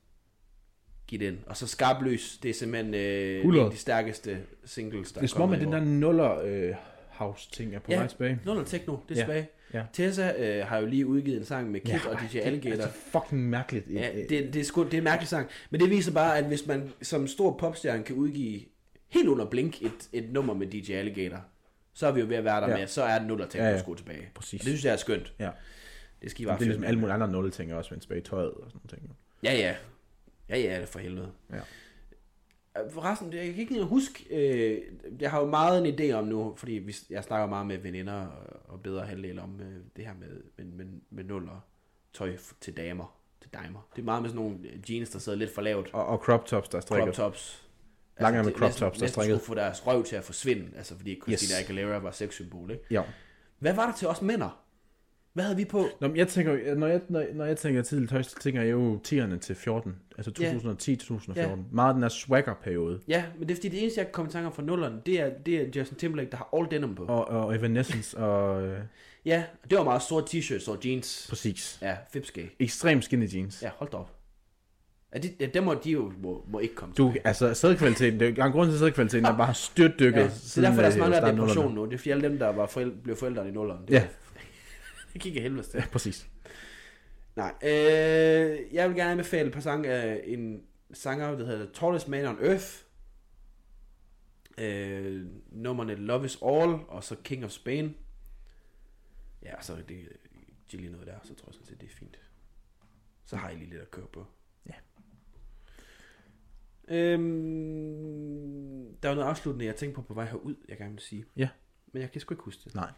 Giv den. Og så Skarpløs, det er simpelthen øh, 100. en af de stærkeste singles, der Det er som om, at den der nuller øh, house ting er på Ja. vej tilbage. Nuller Techno, det er Ja. tilbage. Ja. Tessa øh, har jo lige udgivet en sang med Kid ja, og DJ det Alligator. er så fucking mærkeligt. Ja, det, det, er sgu, det er en mærkelig sang. Men det viser bare, at hvis man som stor popstjerne kan udgive helt under blink et, et nummer med DJ Alligator, så er vi jo ved at være der Ja. ja. med, så er den nuller til Ja, ja. tilbage. Præcis. Og det synes jeg er skønt. Ja. Det skal I Det bare er ligesom alle mulige andre nulle ting også, med tilbage i tøjet og sådan noget ting. Ja, ja. Ja, ja, det for helvede. Ja. Forresten, jeg kan ikke lige huske, øh, jeg har jo meget en idé om nu, fordi vi, jeg snakker meget med veninder og, bedre halvdel om øh, det her med, med, med, med nuller tøj til damer. Til damer. Det er meget med sådan nogle jeans, der sidder lidt for lavt. Og, og crop tops, der er strikket. Crop tops. Lange med det- crop næsten- tops, der er næsten strikket. skulle få deres røv til at forsvinde, altså fordi Christina Yes. Aguilera var sexsymbol, ikke? Ja. Hvad var der til os mænder? Hvad havde vi på? Nå, men jeg tænker, når jeg, når, når jeg tænker tidligt tøj, så tænker jeg jo 10'erne til 14. Altså Ja. 2010-2014. Ja. Meget den her swagger-periode. Ja, men det er fordi det eneste, jeg kan komme i tanke om fra nullerne, det er, det er Justin Timberlake, der har all denim på. Og, og Evanescence og... Øh, Ja, det var meget store t-shirts og jeans. præcis. Ja, fipske. Ekstrem skinny jeans. Ja, hold da op. Ja, de, ja, dem må de jo må, må ikke komme Du, altså, sædkvaliteten, det er en grund til, sædkvaliteten er bare styrtdykket. Ja, det er derfor, der er så mange, der er af depression nu. Det er fordi alle dem, der var forældre, blev forældre i nullerne. Det, Ja. Det gik af helvede til. Ja, præcis. Nej, øh, jeg vil gerne anbefale et par sange af en sanger, der hedder Tallest Man on Earth. Øh, nummerne Love is All, og så King of Spain. Ja, så er det giver lige noget der, så tror jeg sådan set, det er fint. Så har I lige lidt at køre på. Ja. Øhm, der var noget afsluttende, jeg tænkte på på vej herud, jeg gerne vil sige. Ja. Men jeg kan sgu ikke huske det. Nej.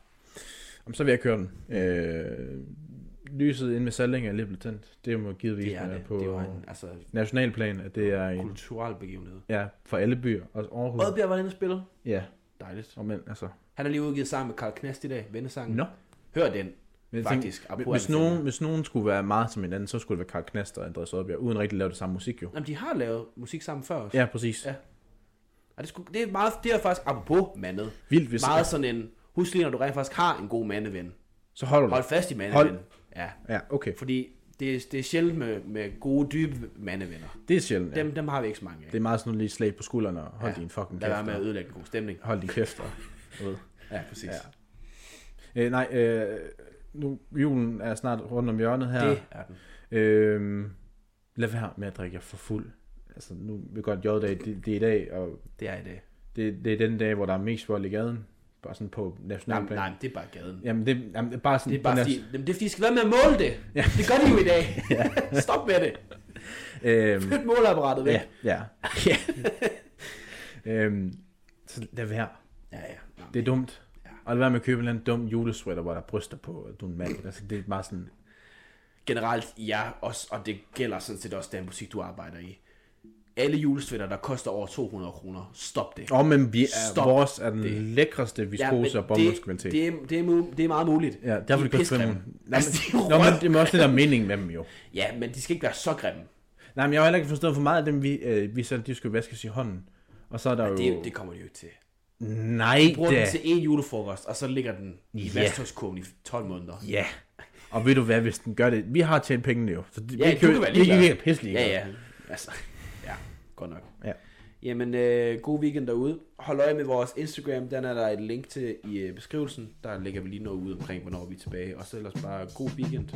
Jamen, så vil jeg køre den. Øh, lyset inde med Salling er lige blevet tændt. Det må givetvis Det er det. på det var en altså, nationalplan, at det er en, kulturel begivenhed. ja, for alle byer. Og Aarhus. Oddbjerg var inde og spille. Ja, Dejligt. og men, altså. Han har lige udgivet sammen med Karl Knast i dag, vennesangen. Nå. Hør den, Men faktisk. tænker, hvis, nogen, hvis nogen skulle være meget som hinanden, så skulle det være Karl Knast og Andreas Oddbjerg, uden rigtig at lave det samme musik jo. Jamen, de har lavet musik sammen før også. Ja, præcis. Ja. Og det, skulle, det, er meget, det er faktisk, apropos mandet, Vildt, hvis meget sådan en, husk lige, når du rent faktisk har en god mandeven. så holder du. Hold fast i mandeven. Hold. Ja, Ja, okay. fordi det, er- det er sjældent med, med gode, dybe mandevenner. Det er sjældent, ja. Dem, dem har vi ikke så mange af. Det er meget sådan lige slag på skuldrene og hold Ja. din fucking Lad kæft. være med at ødelægge en god stemning. Hold din kæft. Ved. Ja, præcis. Ja. Øh, nej, øh, nu julen er snart rundt om hjørnet her. Det er den. Øh, lad være med at drikke jer for fuld. Altså, nu vi godt J-dag, det, det er i dag, og Det er i dag. det, det er den dag, hvor der er mest vold i gaden. Bare sådan på Nej, nationalplan. nej, det er bare gaden. Jamen, det, jamen, det er bare sådan... Det er bare fordi, jamen, det er fordi, de skal være med at måle det. Ja. Det gør de jo i dag. Stop med det. Øhm, Flyt måleapparatet væk. ja, ja. ja. øhm, så lad være. Ja, ja. Nå, Det er dumt. Ja. Og lad være med at købe en eller anden dum julesweater, hvor der er bryster på, du er en mand. Altså, det er bare sådan... Generelt, ja, også, og det gælder sådan set også den musik, du arbejder i. Alle julesvætter, der koster over 200 kroner, stop det. Åh, oh, men vi er, Stop vores er den det. lækreste viskose og bomuldskvalitet. det, det, det, er, det er meget muligt. Ja, derfor De det koster pisgrimme. fem. Altså, de er Nå, men det er også det, der er mening med dem jo. Ja, men de skal ikke være så grimme. Nej, men jeg har heller ikke forstået for meget af dem, vi, øh, vi selv, de skal vaskes i hånden. Og så er der jo... Det, det kommer de jo ikke til. Nej, De bruger da. den til en julefrokost, og så ligger den i Ja. vasthuskurven i 12 måneder. Ja. Og ved du hvad, hvis den gør det... Vi har tjent pengene jo. Så det, Ja, vi du kan være ligeglad. vi er pisselig. Ja, ja. Altså, ja, godt nok. Ja. Jamen, øh, god weekend derude. Hold øje med vores Instagram, den er der et link til i øh, beskrivelsen. Der lægger vi lige noget ud omkring, hvornår vi er tilbage. Og så ellers bare god weekend.